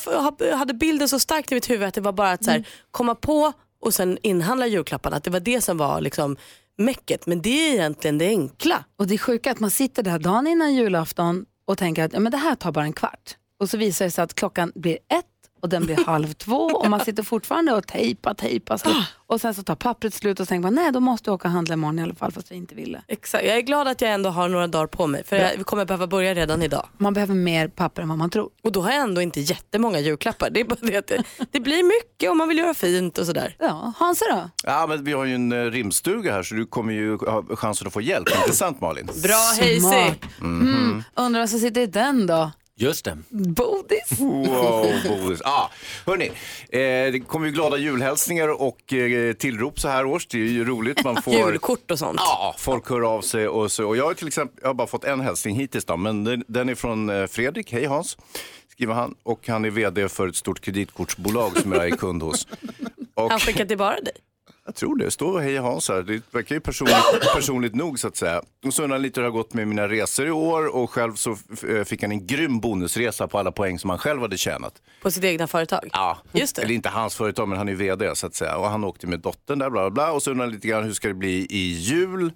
hade bilden så starkt i mitt huvud att det var bara att så här, komma på och sen inhandla julklapparna. Att det var det som var liksom mäcket. Men det är egentligen det enkla. Och det är sjuka att man sitter där dagen innan julafton och tänker att ja, men det här tar bara en kvart. Och så visar det sig att klockan blir ett och den blir halv två och man sitter fortfarande och tejpar, tejpar. Så. Och sen så tar pappret slut och så tänker man nej då måste jag åka och handla imorgon i alla fall fast jag inte ville. Exakt. Jag är glad att jag ändå har några dagar på mig för jag, vi kommer behöva börja redan idag. Man behöver mer papper än vad man tror. Och då har jag ändå inte jättemånga julklappar. Det är bara det att det, det blir mycket om man vill göra fint och sådär. Ja, Hansa då? Ja, men vi har ju en eh, rimstuga här så du kommer ju ha chansen att få hjälp. Inte sant Malin? Bra! Smart. Mhm. Mm. Undrar vad som sitter i den då? Just det. Bodis? Wow, Bodis. Ah, hörni, eh, det kommer ju glada julhälsningar och eh, tillrop så här års. Det är ju roligt. Man får... Julkort och sånt. Ja, folk hör av sig. Och, så, och jag har till exempel jag har bara fått en hälsning hittills då, men den, den är från eh, Fredrik. Hej Hans, skriver han. Och han är vd för ett stort kreditkortsbolag som jag är kund hos. Och, Han skickar till bara dig. Jag tror det. Står hej Hans här. Det verkar ju personligt, personligt nog så att säga. Och så undrar lite hur det har gått med mina resor i år och själv så fick han en grym bonusresa på alla poäng som han själv hade tjänat. På sitt egna företag? Ja, Just det. eller inte hans företag men han är vd så att säga. Och han åkte med dottern där bla bla bla. Och så undrar han lite grann hur ska det bli i jul?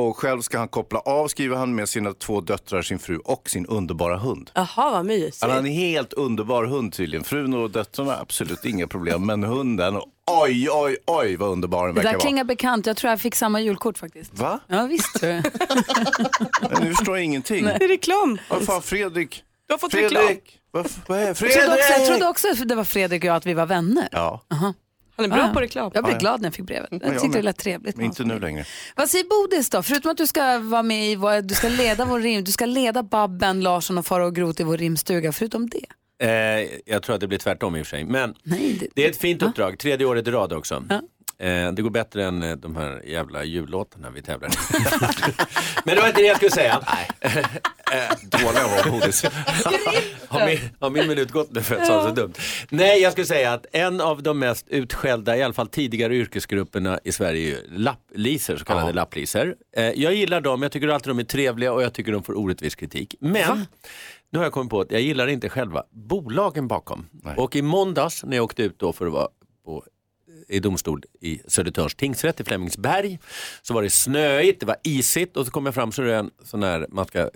Och själv ska han koppla av skriver han med sina två döttrar, sin fru och sin underbara hund. Jaha vad mysigt. Han har en helt underbar hund tydligen. Frun och döttrarna absolut inga problem. Men hunden, oj oj oj vad underbar den Det verkar där vara. klingar bekant. Jag tror jag fick samma julkort faktiskt. Va? Ja visst tror jag. Nu förstår jag ingenting. Det är reklam. Vad fan Fredrik? Du har fått Fredrik! reklam. Vad, vad är Jag trodde, också, jag Fredrik? trodde också att det var Fredrik och jag att vi var vänner. Ja, Han är bra Ja. på reklam. Jag blev Ja, ja. glad när jag fick brevet. Jag jag tyckte det lät trevligt. men inte nu längre. Vad säger Bodis då? Förutom att du ska vara med i vår, du ska leda vår rim, du ska leda Babben, Larsson och Farao Groth i vår rimstuga. Förutom det. Eh, jag tror att det blir tvärtom i och för sig. Men Nej, det, det är ett fint uppdrag, tredje året i rad också. Eh, det går bättre än eh, de här jävla jullåtarna vi tävlar. Men det var inte det jag skulle säga. Eh, Dåliga var Bodis. Har min, har min minut gått nu för att jag sa så dumt? Nej, jag skulle säga att en av de mest utskällda, i alla fall tidigare yrkesgrupperna i Sverige är lappliser, så kallade lappliser. Eh, jag gillar dem, jag tycker alltid de är trevliga och jag tycker de får orättvis kritik. Men nu har jag kommit på att jag gillar inte själva bolagen bakom. Och i måndags när jag åkte ut då för att vara på i domstol i Södertörns tingsrätt i Flemingsberg. Så var det snöigt, det var isigt och så kom jag fram så är det en sån här, man ska eh,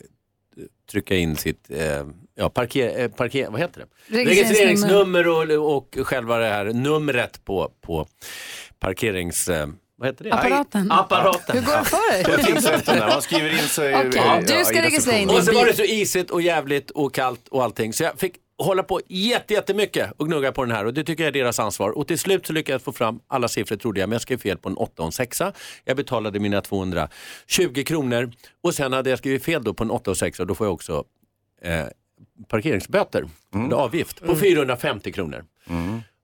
trycka in sitt eh, ja, parker, eh, parker, vad heter det? Registreringsnummer. Och, och själva det här numret på, på parkerings... Eh, vad heter det? Apparaten. Apparaten. Hur går det för dig? Tingsrätten där, man skriver in sig. Okej, ja, du ska i registrera in receptionen. Och så var det så isigt och jävligt och kallt och allting. Så jag fick hålla på jätte, jättemycket och gnugga på den här. Och det tycker jag är deras ansvar. Och till slut så lyckades jag få fram alla siffror trodde jag, men jag skrev fel på en 8 och en 6. Jag betalade mina 220 kronor. Och sen hade jag skrivit fel då på en 8 och 6 och då får jag också eh, parkeringsböter, eller avgift, på 450 kronor.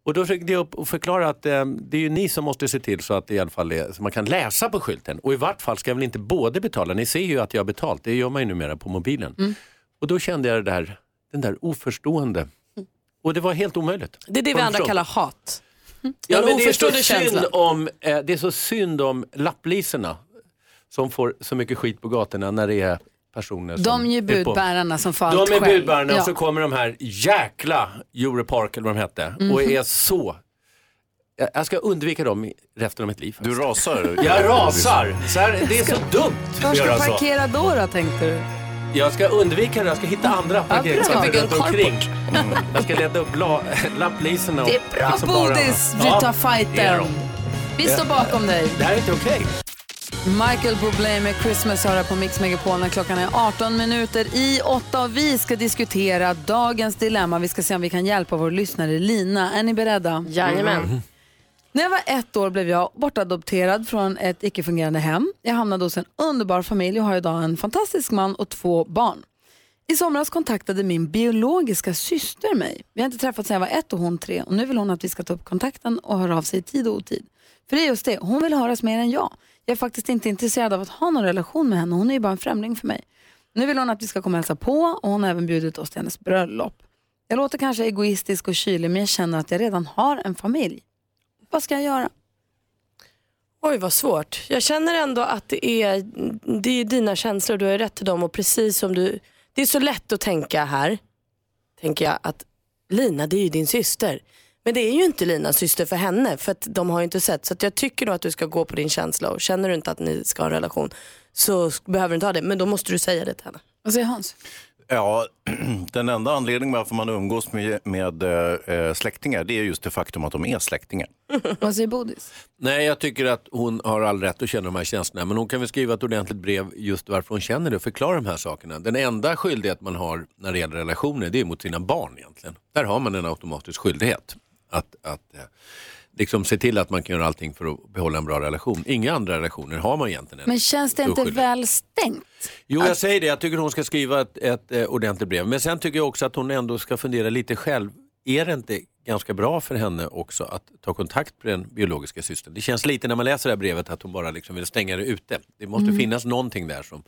Och då försökte jag upp och förklara att eh, det är ju ni som måste se till så att det i alla fall är, så man kan läsa på skylten. Och i vart fall ska jag väl inte både betala, ni ser ju att jag har betalt, det gör man ju numera på mobilen. Och då kände jag det där, den där oförstående. Och det var helt omöjligt. Det är det vi andra kallar hat. Ja, En men det, är så synd om, eh, det är så synd om lappliserna som får så mycket skit på gatorna när det är personer som De är ju budbärarna som får allt De är själv. budbärarna Ja. och så kommer de här jäkla Europark eller vad de hette och Mhm. är så jag jag ska undvika dem i resten av mitt liv. Du rasar? Jag rasar! Så här, det är så dumt Var ska du parkera då, då tänkte du? Jag ska undvika det, jag ska hitta andra parkeringsplatser runt omkring. Jag ska leta upp la- lappliserna. och Det är bra liksom bara- Bodis, vi Ja, tar fighten. Vi står bakom dig. Det här är inte okej. Michael Bublé med Christmas hör på Mix Megapol när klockan är 18 minuter i 8 och vi ska diskutera dagens dilemma. Vi ska se om vi kan hjälpa vår lyssnare Lina. Är ni beredda? Jajamän. Mm. När jag var ett år blev jag bortadopterad från ett icke-fungerande hem. Jag hamnade hos en underbar familj och har idag en fantastisk man och två barn. I somras kontaktade min biologiska syster mig. Vi har inte träffats sedan jag var ett och hon tre och nu vill hon att vi ska ta upp kontakten och höra av sig i tid och otid. För det är just det, hon vill höras mer än jag. Jag är faktiskt inte intresserad av att ha någon relation med henne, hon är ju bara en främling för mig. Nu vill hon att vi ska komma och hälsa på och hon har även bjudit oss till hennes bröllop. Jag låter kanske egoistisk och kylig men jag känner att jag redan har en familj. Vad ska jag göra? Oj vad svårt. Jag känner ändå att det är, det är dina känslor, du har rätt till dem och precis som du, det är så lätt att tänka här, tänker jag att Lina det är ju din syster. Men det är ju inte Linas syster för henne för att de har ju inte sett. Så att jag tycker nog att du ska gå på din känsla och känner du inte att ni ska ha en relation så behöver du inte ha det. Men då måste du säga det till henne. Vad säger Hans? Ja, den enda anledningen varför man umgås med, med eh, släktingar det är just det faktum att de är släktingar. Vad säger Bodis? Nej, jag tycker att hon har all rätt att känna de här känslorna. Men hon kan väl skriva ett ordentligt brev just varför hon känner det och förklara de här sakerna. Den enda skyldighet man har när det gäller relationer det är mot sina barn egentligen. Där har man en automatisk skyldighet. Att, att eh, liksom se till att man kan göra allting för att behålla en bra relation. Inga andra relationer har man egentligen. en Men känns det inte väl stängt? Jo, jag säger det. Jag tycker hon ska skriva ett, ett eh, ordentligt brev. Men sen tycker jag också att hon ändå ska fundera lite själv. Är det inte ganska bra för henne också att ta kontakt med den biologiska systern? Det känns lite när man läser det här brevet att hon bara liksom vill stänga det ute. Det måste Mm. finnas någonting där som,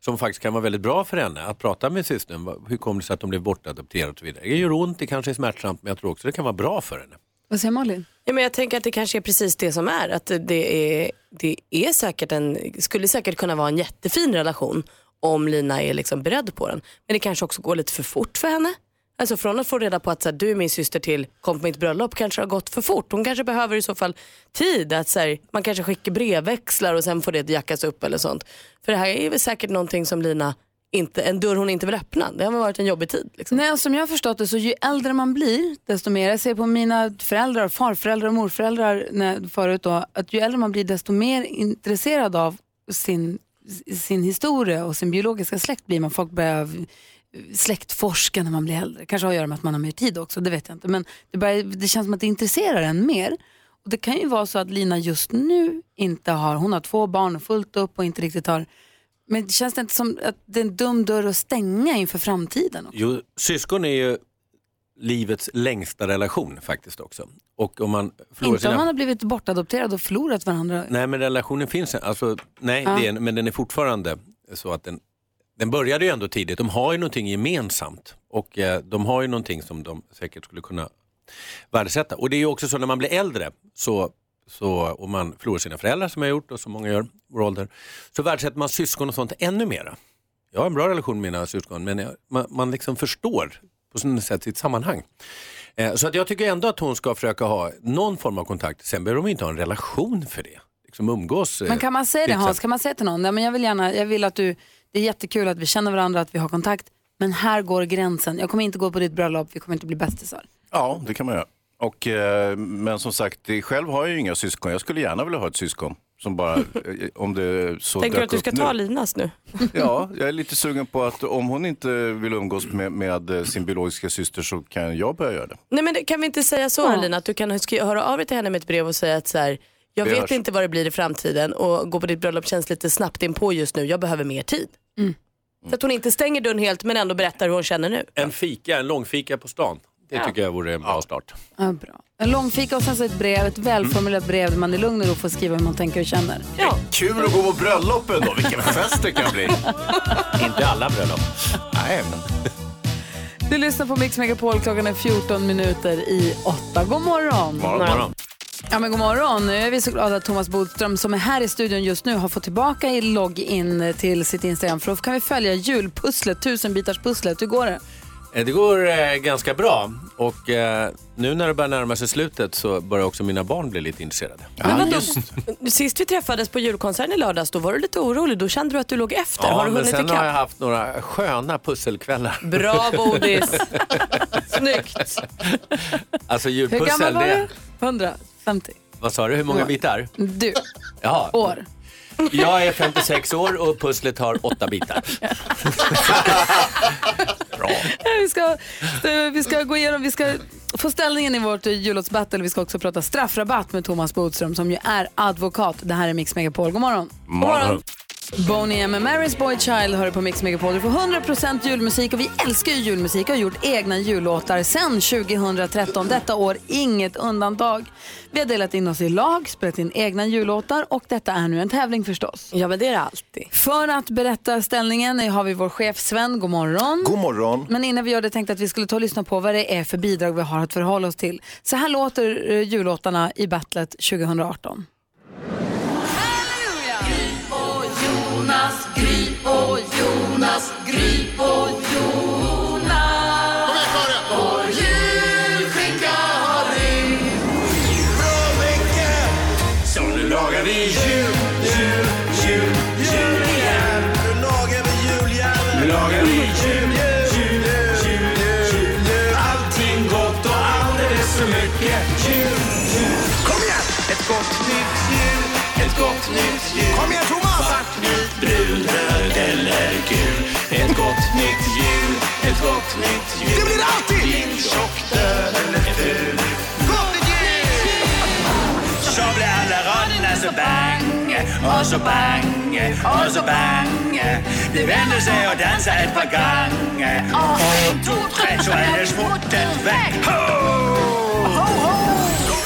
som faktiskt kan vara väldigt bra för henne. Att prata med systern. Hur kom det sig att de blev bortadopterade och så vidare. Det gör ont, det kanske är smärtsamt, men jag tror också det kan vara bra för henne. Vad säger Malin? Ja, men jag tänker att det kanske är precis det som är. Att det är, det är säkert en, skulle säkert kunna vara en jättefin relation om Lina är liksom beredd på den. Men det kanske också går lite för fort för henne. Alltså från att få reda på att så här, du är min syster till kom på mitt bröllop kanske har gått för fort. Hon kanske behöver i så fall tid. Att så här, man kanske skickar brevväxlar och sen får det jackas upp eller sånt. För det här är väl säkert någonting som Lina inte, en dörr hon inte vill öppna. Det har varit en jobbig tid. Liksom. Nej, alltså, som jag har förstått det så ju äldre man blir desto mer, jag ser på mina föräldrar, farföräldrar och morföräldrar när, förut då, att ju äldre man blir desto mer intresserad av sin, sin historia och sin biologiska släkt blir man. Folk börjar släktforska när man blir äldre. Kanske har att göra med att man har mer tid också, det vet jag inte. Men det, börjar, det känns som att det intresserar en mer. Och det kan ju vara så att Lina just nu inte har, hon har två barn och fullt upp och inte riktigt har men känns det inte som att det är en dum dörr att stänga inför framtiden? Jo, syskon är ju livets längsta relation faktiskt också. Och om man förlorar Inte om man har blivit bortadopterad och förlorat varandra. Nej, men relationen finns. Alltså, nej, Ja. det är, men den är fortfarande så att den, den började ju ändå tidigt. De har ju någonting gemensamt och eh, de har ju någonting som de säkert skulle kunna värdesätta. Och det är ju också så när man blir äldre så, så, och man förlorar sina föräldrar som jag har gjort och som många gör i vår ålder, så värdesätter man syskon och sånt ännu mera. Jag har en bra relation med mina syskon men jag, man, man liksom förstår på sånt sätt sitt sammanhang. Eh, Så att jag tycker ändå att hon ska försöka ha någon form av kontakt. Sen behöver de inte ha en relation för det. Liksom umgås. eh, Men kan man säga det Hans, kan man säga till någon, Nej, men jag vill gärna, jag vill att du, det är jättekul att vi känner varandra, att vi har kontakt, men här går gränsen. Jag kommer inte gå på ditt bröllop, vi kommer inte bli bästisar. Ja, det kan man göra. Och, eh, men som sagt, det- själv har jag ju inga syskon. Jag skulle gärna vilja ha ett syskon. Som bara, eh, om det så Tänker du att du ska nu. ta Linas nu? Ja, jag är lite sugen på att om hon inte vill umgås med, med eh, sin biologiska syster så kan jag börja göra det. Nej men det, kan vi inte säga så Alina, att du kan höra av dig till henne med ett brev och säga att så här, jag vet hörs. inte vad det blir i framtiden och gå på ditt bröllop känns lite snabbt in på just nu, jag behöver mer tid. Så att hon inte stänger dörren helt men ändå berättar hur hon känner nu. En fika, en långfika på stan. Det Ja. tycker jag vore en bra start. Ja, bra. En långfika och sen så ett brev, ett välformulerat brev där man i lugn och ro får skriva hur man tänker och känner. Ja. Kul att gå på bröllop ändå, vilken fest det kan bli. inte alla bröllop. Nej, men... Du lyssnar på Mix Megapol, klockan är 14 minuter i 8. God morgon! Morgon, morgon. Ja, men god morgon. Nu är vi så glada att Thomas Bodström som är här i studion just nu har fått tillbaka i login till sitt Instagram för då kan vi följa julpusslet, tusenbitarspusslet. Hur går det? Eh, Det går eh, ganska bra och eh, nu när det börjar närma sig slutet så börjar också mina barn bli lite intresserade. Men vadå, sist vi träffades på julkonserten i lördags då var du lite orolig, då kände du att du låg efter. har du men hunnit sen har jag haft några sköna pusselkvällar. Bra Bodis! Snyggt! Alltså Hur julpussel, gammal var det... du? 150. Vad sa du, hur många bitar? Du, Jaha. år. Jag är 56 år och pusslet har åtta bitar. Vi ska, vi ska gå igenom, vi ska få ställningen i vårt jullåtsbattle. Vi ska också prata straffrabatt med Thomas Bodström som ju är advokat. Det här är Mix Megapol. God morgon. Morgon. Boney M. Mary's Boy Child hör på Mix Megapol. Du får 100% julmusik och vi älskar ju julmusik och har gjort egna jullåtar sedan 2013. Detta år inget undantag. Vi har delat in oss i lag, spelat in egna jullåtar och detta är nu en tävling förstås. Ja men det är det alltid. För att berätta ställningen har vi vår chef Sven. God morgon. God morgon. Men innan vi gör det tänkte att vi skulle ta och lyssna på vad det är för bidrag vi har att förhålla oss till. Så här låter uh, jullåtarna i battlet 2018. Gott nytt jul. Kom igen Thomas! Svart, vit, brun, röd eller gul. Ett gott nytt jul, ett gott nytt jul. Det blir alltid! Din tjock, död eller ful. Gott nytt jul! Så blir alla raderna så bang, och så bang, och så bang. Det vänder sig och dansar ett par gång. Och en, två, tre, så är det sporten väck. Ho! Ho, ho!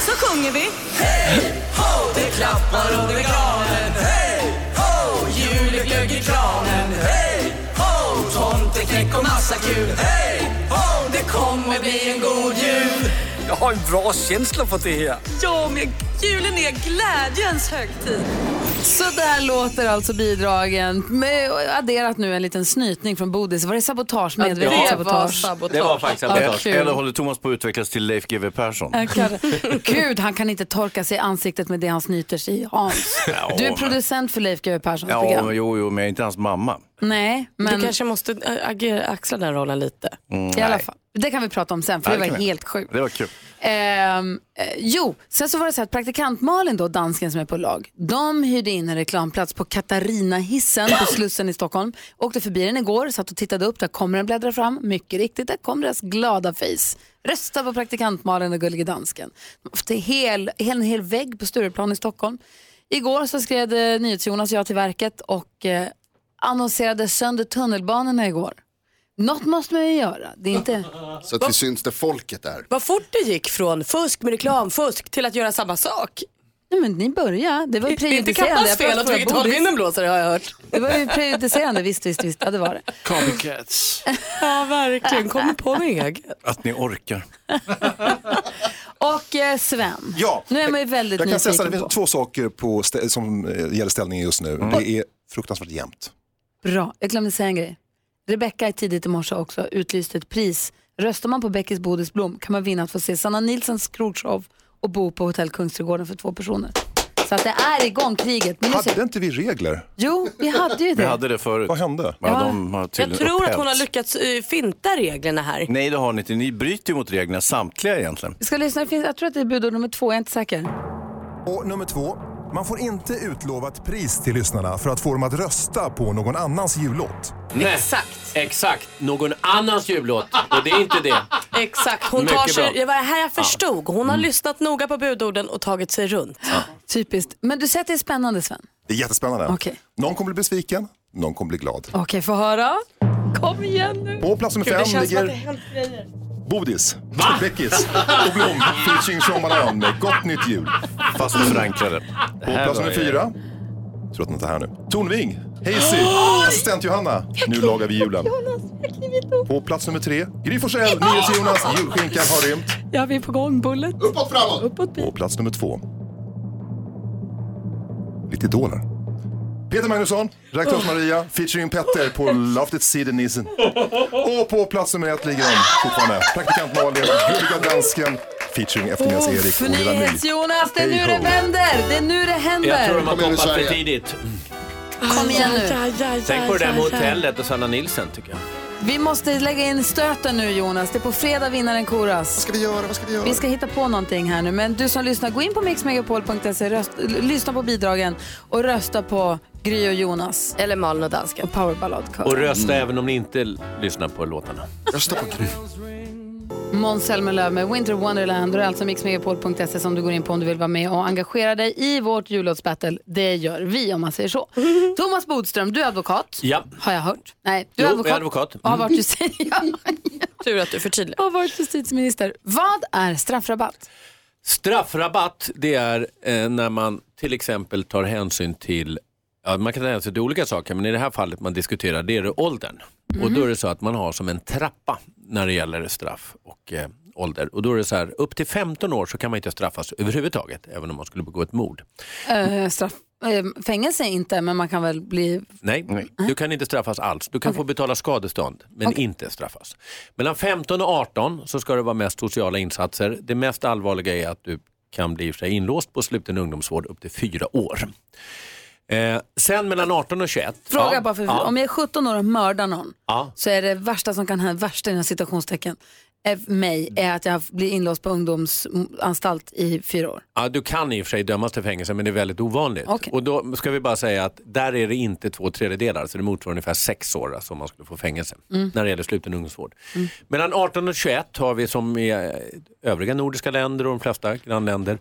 Så sjunger vi. Hej, ho, det klappar under granen. Hej, ho, juleglögg i kranen. Hej, ho, tomteknäck och massa kul. Hej, ho, det kommer bli en god jul. Jag har en bra känsla för det här. Ja, men julen är glädjens högtid. Så där låter alltså bidragen. Med, adderat nu en liten snytning från Bodis. Var det sabotage? Medvetet Ja. sabotage? Det var faktiskt Ja, sabotage. kul. Eller håller Thomas på att utvecklas till Leif GW Persson? Ja. Gud, han kan inte torka sig i ansiktet med det han snyter sig i. Hans. Ja, Du är men- producent för Leif GW Perssons Ja, program. jo, jo, men jag är inte hans mamma. Nej, men Du kanske måste äh, agera, axla den rollen lite. Mm, i alla fall. Det kan vi prata om sen, för Ja, det kan var helt sjukt. Det var kul. Ehm, eh, jo, sen så var det så att praktikant Malin då, dansken som är på lag, de hyrde in en reklamplats på Katarina-hissen på Slussen i Stockholm. Åkte förbi den igår, satt och tittade upp, där kommer den bläddra fram. Mycket riktigt, där kom deras glada face. Rösta på praktikant Malin och Gullige Dansken. De har en hel, en hel vägg på Stureplan i Stockholm. Igår så skrev eh, NyhetsJonas och jag till verket och eh, annonserade sönder tunnelbanorna igår. Något måste man ju göra. Det är inte... Så att vi syns där folket är. Vad fort det gick från fusk med reklamfusk till att göra samma sak. Nej, men ni började. Det var ju Det är inte prejudicerande. Kappas fel att för vilket håll Bodis. vinden blåser har jag hört. Det var ju prejudicerande, visst, visst, visst. Ja, det var det. Copycats. Ja, verkligen. Kommer på med eget. Att ni orkar. Och eh, Sven, Ja, nu är man ju väldigt jag kan säga så nyfiken det finns två saker på stä- som eh, gäller ställningen just nu. Det är fruktansvärt jämnt. Bra, jag glömde säga en grej. Rebecka tidigt i morse också utlyste ett pris Röstar man på Beckis Bodisblom kan man vinna att få se Sanna Nilsens krogshow och bo på hotell Kungsträdgården för två personer. Så att det är igång kriget. Men nu ser- Hade inte vi regler? Jo, vi hade ju Vi det. hade det förut. Vad hände? Ja, de har Jag tror att upphävts. hon har lyckats eh, finta reglerna här. Nej, det har ni inte. Ni bryter ju mot reglerna samtliga egentligen. Vi ska lyssna, jag tror att det är budord nummer två, jag är inte säker. Och nummer två. Man får inte utlova ett pris till lyssnarna för att få dem att rösta på någon annans jullåt. Exakt. Exakt. Någon annans jullåt. Och det är inte det. Exakt, hon Mycket tar sig, bra. det var det här jag förstod. Hon Mm. har lyssnat noga på budorden och tagit sig runt. Typiskt. Men du säger att det är spännande Sven? Det är jättespännande. Okej. Någon kommer bli besviken, någon kommer bli glad. Okej, få höra. Kom igen nu. På plats nummer Gud, det fem känns som att det ligger hänt grejer. Bodis, Beckis och Blom. Featuring Sean Banan med Gott Nytt Jul. Fast förankrade. På plats nummer fyra, tror att ni inte är här nu, Tornving, Hazy, assistent Johanna, Nu lagar vi julen. På. Plats nummer tre, Gry Forssell, NyhetsJonas, julskinkan har rymt. Ja, vi är på gång, Bullet. Uppåt framåt! Uppåt, På plats nummer två, lite idoler. Peter Magnusson, Redaktörs Maria, featuring Petter på Loftet Sidenisen. Och på plats nummer ett ligger de fortfarande. Praktikant Malin, Gulliga Dansken, featuring Eftermiddags-Erik För och Lilla My. NyhetsJonas, det är nu det vänder. Det är nu det händer. Jag tror de har Kom igen nu, koppat för Sverige. tidigt. Kom igen nu. Tänk på det där med hotellet och Sanna Nilsson tycker jag. Vi måste lägga in stöten nu Jonas. Det är på fredag vinnaren koras. Vad ska vi göra? Vad ska vi göra? Vi ska hitta på någonting här nu. Men du som lyssnar, gå in på mixmegapol.se, röst, l- lyssna på bidragen och rösta på Gry och Jonas. Eller Malin och dansken. Och powerballadkör. Och rösta även om ni inte lyssnar på låtarna. Rösta på Gry. Måns Zelmerlöw med Winter Wonderland. Och det är alltså mixmegapol.se som du går in på om du vill vara med och engagera dig i vårt jullåtsbattle. Det gör vi om man säger så. Thomas Bodström, du är advokat. Ja. Har jag hört? Nej, du Jo, är jag advokat. är advokat. Och har Mm. varit, justi- Tur att du förtydligar. har varit justitieminister. Vad är straffrabatt? Straffrabatt det är eh, när man till exempel tar hänsyn till Ja, man kan ta hänsyn till olika saker men i det här fallet man diskuterar det är det åldern. Och då är det så att man har som en trappa när det gäller straff och eh, ålder. Och då är det så här, upp till 15 år så kan man inte straffas överhuvudtaget även om man skulle begå ett mord. Eh, straff, eh, fängelse inte, men man kan väl bli... Nej, du kan inte straffas alls. Du kan få betala skadestånd men inte straffas. Mellan 15 och 18 så ska det vara mest sociala insatser. Det mest allvarliga är att du kan bli sig inlåst på sluten ungdomsvård upp till fyra år. Eh, sen mellan 18 och 21. Fråga ja, bara, för, ja, om jag är 17 år och mördar någon ja. så är det värsta som kan hända, värsta inom citationstecken, är mig är att jag blir inlåst på ungdomsanstalt i fyra år. Ja, du kan i och för sig dömas till fängelse men det är väldigt ovanligt. Okej. Och då ska vi bara säga att där är det inte två tredjedelar så det motsvarar ungefär sex år alltså, om man skulle få fängelse Mm. när det gäller sluten ungdomsvård. Mellan 18 och 21 har vi som i eh, övriga nordiska länder och de flesta grannländer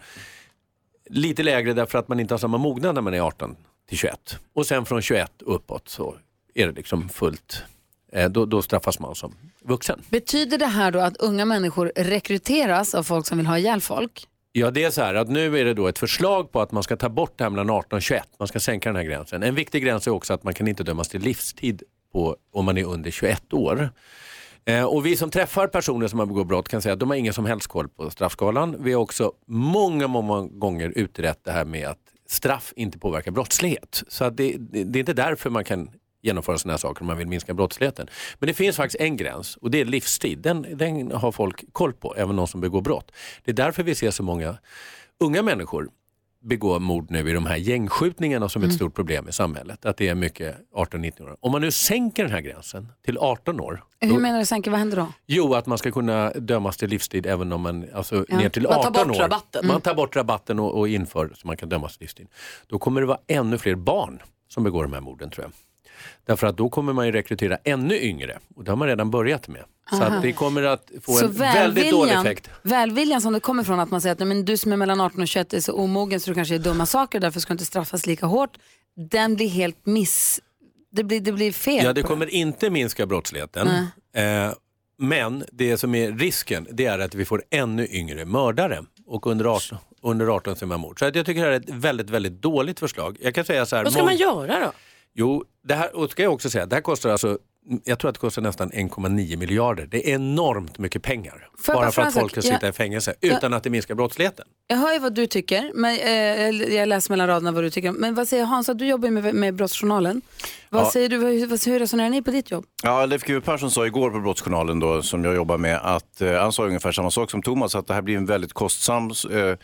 lite lägre därför att man inte har samma mognad när man är 18 till 21. Och sen från 21 uppåt så är det liksom fullt, eh, då, då straffas man som vuxen. Betyder det här då att unga människor rekryteras av folk som vill ha ihjäl folk? Ja, det är så här att nu är det då ett förslag på att man ska ta bort det här mellan 18 och 21. Man ska sänka den här gränsen. En viktig gräns är också att man kan inte dömas till livstid på, om man är under 21 år. Eh, och vi som träffar personer som har begått brott kan säga att de har ingen som helst koll på straffskalan. Vi har också många, många gånger utrett det här med att straff inte påverkar brottslighet. Så att det, det, det är inte därför man kan genomföra sådana här saker om man vill minska brottsligheten. Men det finns faktiskt en gräns och det är livstid. Den, den har folk koll på, även de som begår brott. Det är därför vi ser så många unga människor begå mord nu i de här gängskjutningarna som är ett stort problem i samhället. Att det är mycket 18-19 år. Om man nu sänker den här gränsen till 18 år. Hur då- menar du Sänke, vad händer då? Jo, att man ska kunna dömas till livstid även om man, alltså Ja. ner till Man 18 tar bort år. rabatten. Man Mm. tar bort rabatten och, och inför så man kan dömas till livstid. Då kommer det vara ännu fler barn som begår de här morden tror jag. Därför att då kommer man ju rekrytera ännu yngre och det har man redan börjat med. Så Aha. att det kommer att få Så en väldigt dålig effekt. välviljan som det kommer från att man säger att men du som är mellan 18 och 21 är så omogen så du kanske gör dumma saker därför ska du inte straffas lika hårt. Den blir helt miss... Det blir, det blir fel. Ja, det kommer inte minska brottsligheten. Eh, men det som är risken det är att vi får ännu yngre mördare och under 18, under 18 som är mord. Så att jag tycker det här är ett väldigt, väldigt dåligt förslag. Jag kan säga så här. Vad ska man göra då? Jo, det här och ska jag också säga, det här kostar alltså jag tror att det kostar nästan 1,9 miljarder. Det är enormt mycket pengar. Jag bara för att folk ska sitta Jag- i fängelse jag- utan att det minskar brottsligheten. Jag hör ju vad du tycker, men, eh, jag läser mellan raderna vad du tycker. Men vad säger Hans, du jobbar ju med, med Brottsjournalen. Vad Ja. säger du, vad, vad, hur resonerar ni på ditt jobb? Ja, Leif GW Persson sa igår på Brottsjournalen då, som jag jobbar med, att eh, han sa ungefär samma sak som Thomas, att det här blir en väldigt kostsam, eh,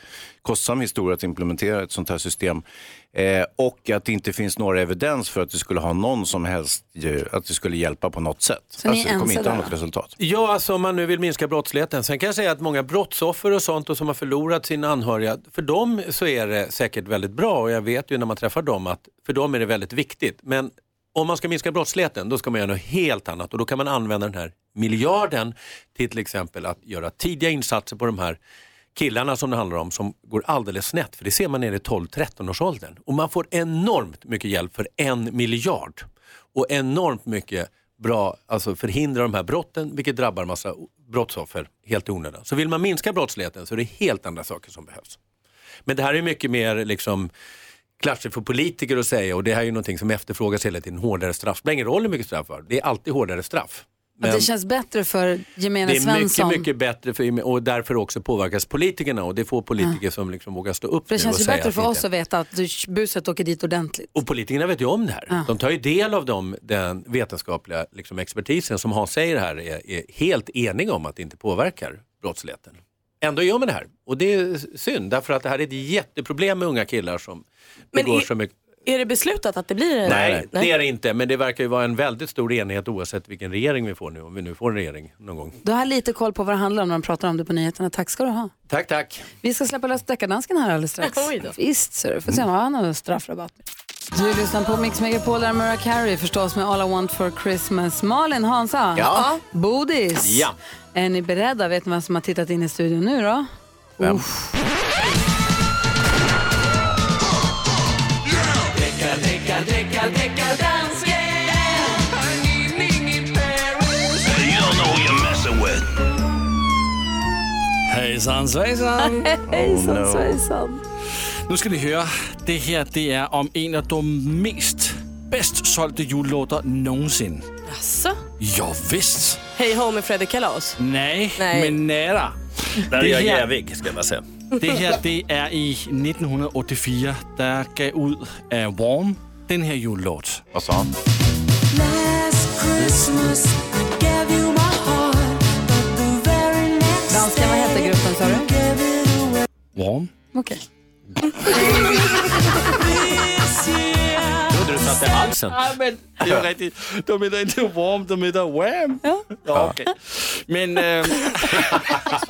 kostsam historia att implementera ett sånt här system. Eh, och att det inte finns några evidens för att det skulle ha någon som helst, att det skulle hjälpa på något sätt. Så ni är alltså, det kommer inte ha något resultat. Ja, alltså om man nu vill minska brottsligheten. Sen kan jag säga att många brottsoffer och sånt och som har förlorat sina anhöriga, för dem så är det säkert väldigt bra och jag vet ju när man träffar dem att för dem är det väldigt viktigt. Men om man ska minska brottsligheten då ska man göra något helt annat och då kan man använda den här miljarden till till exempel att göra tidiga insatser på de här killarna som det handlar om som går alldeles snett. För det ser man nere i 12-13 års åldern. Och man får enormt mycket hjälp för en miljard. Och enormt mycket bra, alltså förhindra de här brotten vilket drabbar massa brottsoffer helt i onödan. Så vill man minska brottsligheten så är det helt andra saker som behövs. Men det här är mycket mer liksom klatschigt för politiker att säga och det här är ju någonting som efterfrågas hela tiden, hårdare straff. Det spelar ingen roll hur mycket straff var. det är alltid hårdare straff. Att det känns bättre för gemene det är Svensson? mycket, mycket bättre för, och därför också påverkas politikerna och det är få politiker som liksom vågar stå upp det nu känns ju bättre att för det oss inte- att veta att buset åker dit ordentligt. och politikerna vet ju om det här. Ja. De tar ju del av dem, den vetenskapliga liksom, expertisen som Hans säger här är, är helt eniga om att det inte påverkar brottsligheten. Ändå gör man det här och det är synd därför att det här är ett jätteproblem med unga killar som Men begår är- så mycket. Är det beslutat att det blir det? Nej, det är det inte. Men det verkar ju vara en väldigt stor enighet oavsett vilken regering vi får nu, om vi nu får en regering någon gång. Du har lite koll på vad det handlar om när de pratar om det på nyheterna. Tack ska du ha. Tack, tack. Vi ska släppa lös deckardansken här alldeles strax. Oj då. Visst, så du får se om han har straffrabatt. Du lyssnar på Mix Megapol, där är Mariah Carey förstås med All I Want For Christmas. Malin, Hansa, Ja. Bodis. Ja. Är ni beredda? Vet ni vem som har tittat in i studion nu då? Vem? Uff. Hejsan svejsan! Hejsan svejsan. Nu ska ni høre, det her det er om en af de mest bedst solgte julelåter nogensinde. Jaså? Jo, visst. Hej ho med Fredrik Kalas? Nej, Nej. men nära. Där är jag jävig ska man säga. det her det er i 1984, der gav ud af Warm den her julelåt. Vad sa han? Dansken, vad heter gruppen sa du? Warm. Okej. Trodde du satte halsen. Ja, men det er rigtigt. De hedder ikke Warm, de hedder Wham. Ja. okay. Men... Øh,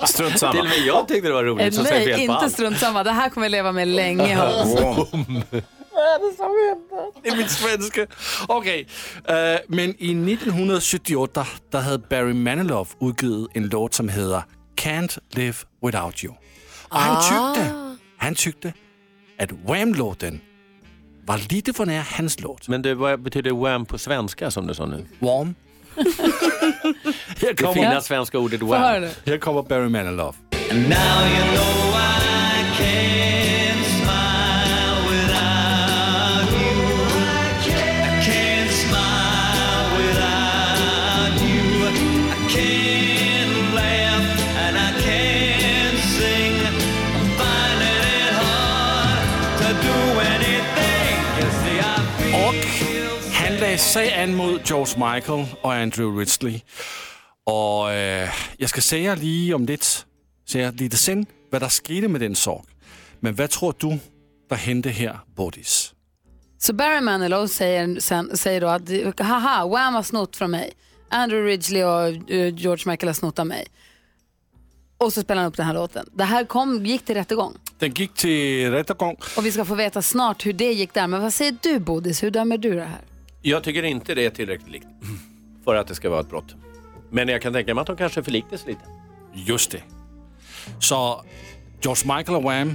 Strunt samma. Till och med jag tyckte det var roligt Eh, som Nej, fel inte strunt samma. Det här kommer jag leva med länge. Hans. Det er mit svenske. Okay, øh, men i 1978, der havde Barry Manilow udgivet en låt, som hedder Can't Live Without You. Og han tykte, han tykte, at Wham-låten var lite for nær hans låt. Men du, vad betyder wham på svenska som du sa nu? Warm. Det fina svenska ordet wham. Her kommer Barry Manilow. Og sag an mod George Michael og Andrew Ridgely. Og øh, jeg skal sige jer lige om lidt, sige lidt sen, hvad der skete med den sorg. Men hvad tror du, der hente her, Bodis? Så Barry Manilow säger, sen, säger då att haha, Wham har snott från mig. Andrew Ridgely och eh, George Michael har snott av mig. Och så spelar han upp den här låten. Det här kom, gick till rättegång. Den gik til rättegång. Och vi ska få veta snart hur det gick där. Men vad säger du Bodis, hur dömer du det här? Jag tycker inte det är tillräckligt likt för att det ska vara ett brott. Men jag kan tänka mig att de kanske förliktes lite. Just det. Så George Michael og Wham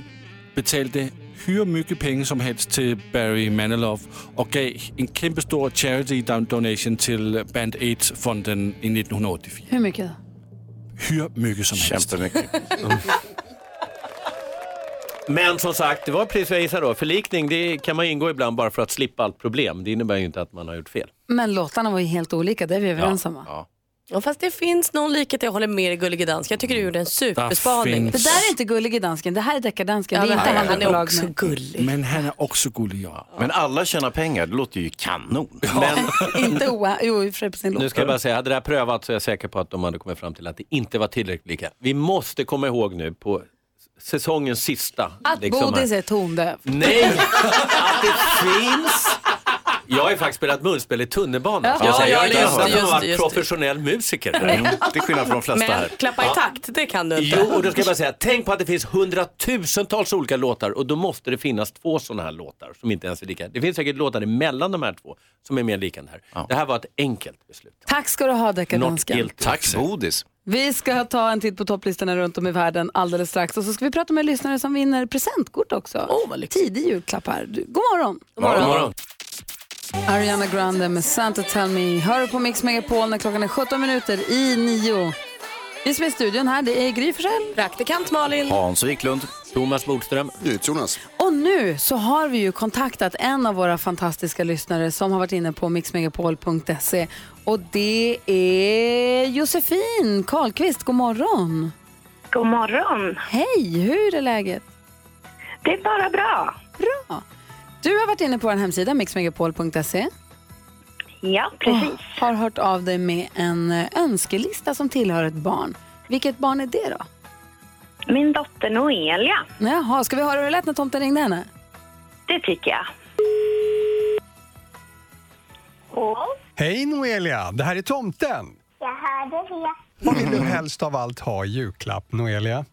betalte hur mycket penge som helst til Barry Manilow og gav en kæmpestor charity don- donation til Band 8-fonden i 1984. Hur mycket? Hur mycket som helst. Kämpemycket. Men som sagt, det var precis vad jag gissade då. Förlikning det kan man ingå ibland bara för att slippa allt problem. Det innebär ju inte att man har gjort fel. Men låtarna var ju helt olika, det är vi överens om va? Ja. Ja, fast det finns någon likhet, jag håller med dig Gullige Dansk. Jag tycker du gjorde en superspaning. Det där är inte Gullige Dansken, det här är Deckardansken. Ja, det är men inte han- han, är också med. gullig. Men han är också gullig, ja. Men alla tjänar pengar, det låter ju kanon. Men inte oa, jo i på sin låt. Nu ska jag bara säga, hade det här prövat så är jag säker på att de hade kommit fram till att det inte var tillräckligt lika. Vi måste komma ihåg nu på säsongens sista. Att liksom Bodis är tondöv. Nej, att det finns. Jag har ju faktiskt spelat munspel i tunnelbanan. Ja, jag, ja, har det, just varit professionell musiker. Mm, till skillnad från de flesta Men här. klappa i Ja. takt, det kan du inte. Jo, och då ska jag bara säga, tänk på att det finns hundratusentals olika låtar och då måste det finnas två sådana här låtar som inte ens är lika. Det finns säkert låtar emellan de här två som är mer lika än det här. Det här var ett enkelt beslut. Tack ska du ha Deckardansken. Tack Bodis. Vi ska ta en titt på topplistorna runt om i världen alldeles strax. Och så ska vi prata med en lyssnare som vinner presentkort också. Oh, Tidig julklapp här. Du- God morgon. God morgon. God morgon. Ariana Grande med Santa Tell Me. Hör på Mix Megapol när klockan är 17 minuter i nio. Vi som är i studion här, det är Gry Forssell. Praktikant Malin. Hans Wiklund. Thomas Bodström. Jonas. Och nu så har vi ju kontaktat en av våra fantastiska lyssnare som har varit inne på mixmegapol.se och det är Josefin Karlqvist. God morgon. God morgon. Hej, hur är läget? Det är bara bra. Bra. Du har varit inne på vår hemsida mixmegapol.se Ja, precis. och har hört av dig med en önskelista som tillhör ett barn. Vilket barn är det då? Min dotter Noelia. Jaha, ska vi höra hur det lät när tomten ringde henne? Det tycker jag. Hej Noelia, det här är tomten. Jag hörde det. Vad vill du helst av allt ha i julklapp, Noelia?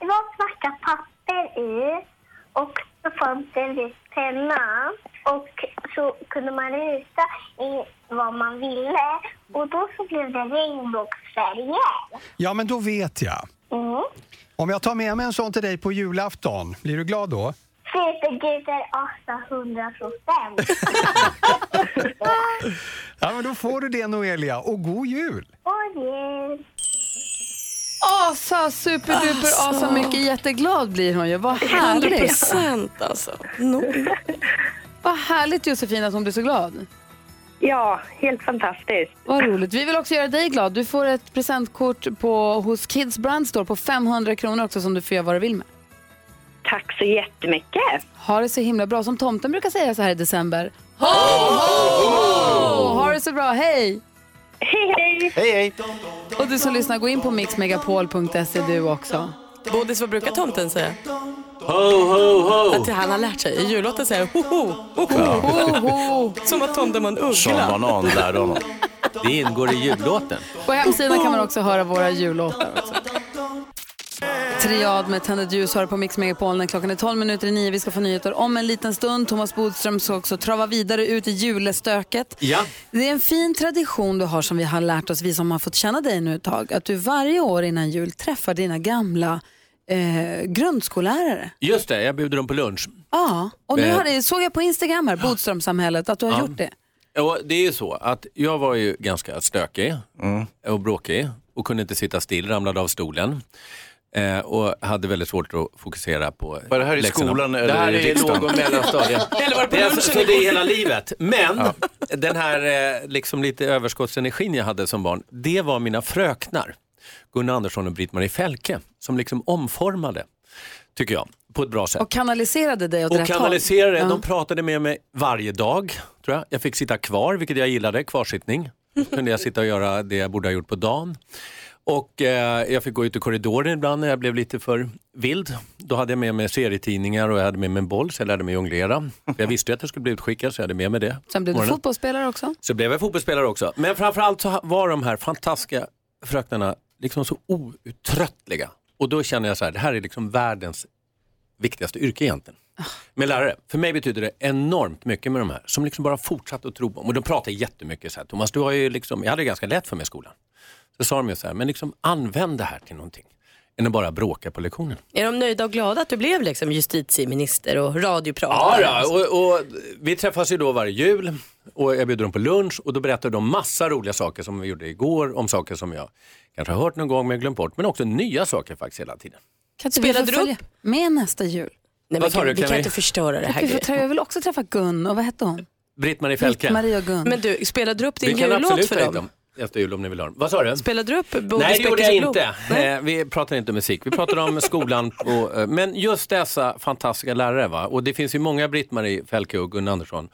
Det var svarta papper i och så fanns det en vit penna. Och så kunde man rita i vad man ville och då så blev det regnbågsfärger. Ja, men då vet jag. Mm. Om jag tar med mig en sån till dig på julafton, blir du glad då? Superguder 800 procent. Ja, men då får du det Noelia och god jul! Och jul. Asa, superduper, asa mycket. Jätteglad blir hon ju. Vad härligt. 100% alltså. Vad härligt Josefin att hon blir så glad. Ja, helt fantastiskt. Vad roligt. Vi vill också göra dig glad. Du får ett presentkort på, hos Kids Brand Store på 500 kronor också som du får göra vad du vill med. Tack så jättemycket. Ha det så himla bra. Som tomten brukar säga så här i december. Ho, ho, ho! Ha det så bra. Hej! Hej, hej! Hej, hej! Och du som lyssnar, gå in på mixmegapol.se du också. Bodis, vad brukar tomten säga? Ho, ho, ho! Att han har lärt sig. I jullåten säger han ho, ho, ho, ho, ho. Som att Sean uggla. Banan lärde honom. Det ingår i jullåten. På hemsidan kan man också höra våra jullåtar också. Triad med tändet ljus har på Mix Megapol när klockan är 12 minuter i nio. Vi ska få nyheter om en liten stund. Thomas Bodström ska också trava vidare ut i julestöket. Ja. Det är en fin tradition du har som vi har lärt oss, vi som har fått känna dig nu ett tag, att du varje år innan jul träffar dina gamla eh, grundskollärare. Just det, jag bjuder dem på lunch. Ja, och nu har det, såg jag på Instagram här, Bodströmsamhället, att du har Ja. gjort det. Och det är ju så att jag var ju ganska stökig och bråkig och kunde inte sitta still, ramlade av stolen. Eh, och hade väldigt svårt att fokusera på Var det här i läxorna. skolan eller Det här i är riksdagen? låg och mellanstadiet. Eller var det på lunchen så, så det är hela livet. Men den här eh, liksom lite överskottsenergin jag hade som barn, det var mina fröknar. Gunnar Andersson och Britt-Marie Fälke som liksom omformade, tycker jag, på ett bra sätt. Och kanaliserade dig åt Och rätt håll. kanaliserade, Ja. de pratade med mig varje dag. Tror jag. jag fick sitta kvar, vilket jag gillade, kvarsittning. Då kunde jag sitta och göra det jag borde ha gjort på dagen. Och eh, jag fick gå ut i korridoren ibland när jag blev lite för vild. Då hade jag med mig serietidningar och jag hade med mig en boll så jag lärde mig jonglera. Jag visste ju att jag skulle bli utskickad så jag hade med mig det. Sen blev du fotbollsspelare också. Så blev jag fotbollsspelare också. Men framförallt så var de här fantastiska fröknarna liksom så outtröttliga. Och då känner jag så här, det här är liksom världens viktigaste yrke egentligen. Med lärare. För mig betyder det enormt mycket med de här som liksom bara fortsatt att tro på. Och de pratar jättemycket så här, Thomas, du har ju liksom, jag hade det ganska lätt för mig i skolan. Så sa de ju så här, men liksom använd det här till någonting. Än att bara bråka på lektionen. Är de nöjda och glada att du blev liksom justitieminister och Ja, radiopratare? ja och, och vi träffas ju då varje jul och jag bjuder dem på lunch och då berättar de massa roliga saker som vi gjorde igår, om saker som jag kanske har hört någon gång men glömt bort, men också nya saker faktiskt hela tiden. Kan inte Spelade du följa med nästa jul? Nej, Vad men kan, du, vi kan kan vi- inte förstöra det här. Vi får grejen. träffa, jag vill också träffa Gun och vad hette hon? Britt-Marie Fälke. Maria och Gun. Men du, spelade du upp din Vi kan jullåt absolut för dem? dem. Nästa jul om ni vill ha. Vad sa du? Spelade du upp Bodis Nej, det gjorde jag inte. Blom? Eh, vi pratar inte musik. Vi pratar om skolan. På, eh, men just dessa fantastiska lärare. Va? Och det finns ju många, Britt-Marie Felke och Gunnar Andersson.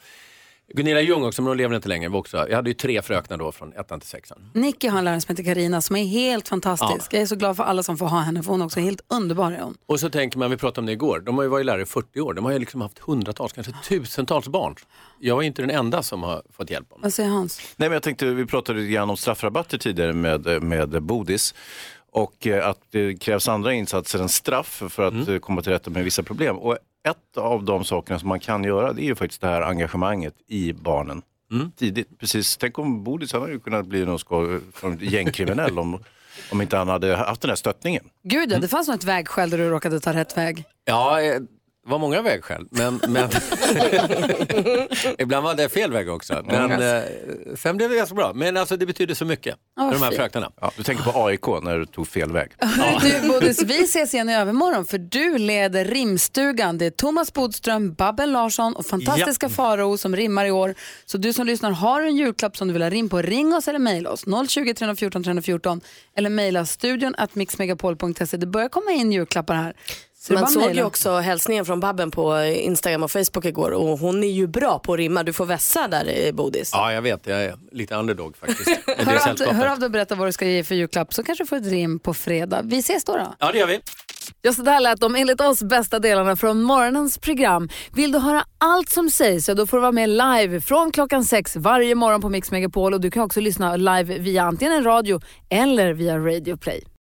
Gunilla Ljung också, men hon lever inte längre. Var också, jag hade ju tre fröknar då från ettan till sexan. Nicky har en lärare som heter Karina som är helt fantastisk. Jag är så glad för alla som får ha henne för hon är också helt underbar. Är hon. Och så tänker man, vi pratade om det igår, de har ju varit lärare i 40 år. De har ju liksom haft hundratals, kanske tusentals barn. Jag är inte den enda som har fått hjälp. Vad säger Hans? Nej, men jag tänkte, vi pratade lite grann om straffrabatter tidigare med, med Bodis. Och eh, att det krävs andra insatser än straff för att eh, komma till rätta med vissa problem. Och ett av de sakerna som man kan göra det är ju faktiskt det här engagemanget i barnen. Tidigt. Precis. Tänk om Bodis han hade ju kunnat bli någon sko- från gängkriminell om, om inte han hade haft den här stöttningen. Gud ja, det fanns nog ett vägskäl där du råkade ta rätt väg. Ja, eh, var många vägskäl, men, men ibland var det fel väg också. Men eh, sen blev det ganska bra. Men alltså, det betyder så mycket Ja, de här fint. fröknarna. Ja, du tänker på AIK när du tog fel väg. Du Bodis, vi ses igen i övermorgon för du leder rimstugan. Det är Thomas Bodström, Babben Larsson och fantastiska Farao som rimmar i år. Så du som lyssnar, har du en julklapp som du vill ha rim på, ring oss eller mejla oss. 020 314 314 eller mejla studion at mixmegapol.se. Det börjar komma in julklappar här. Så Man såg ju också hälsningen från Babben på Instagram och Facebook igår och hon är ju bra på att rimma. Du får vässa där i Bodis. Ja, jag vet. Jag är lite underdog faktiskt. Hör av, hör av dig och berätta vad du ska ge för julklapp så kanske du får ett rim på fredag. Vi ses då. då. Ja, det gör vi. Ja, så där lät de enligt oss bästa delarna från morgonens program. Vill du höra allt som sägs så då får du vara med live från klockan sex varje morgon på Mix Megapol och du kan också lyssna live via antingen en radio eller via Radio Play.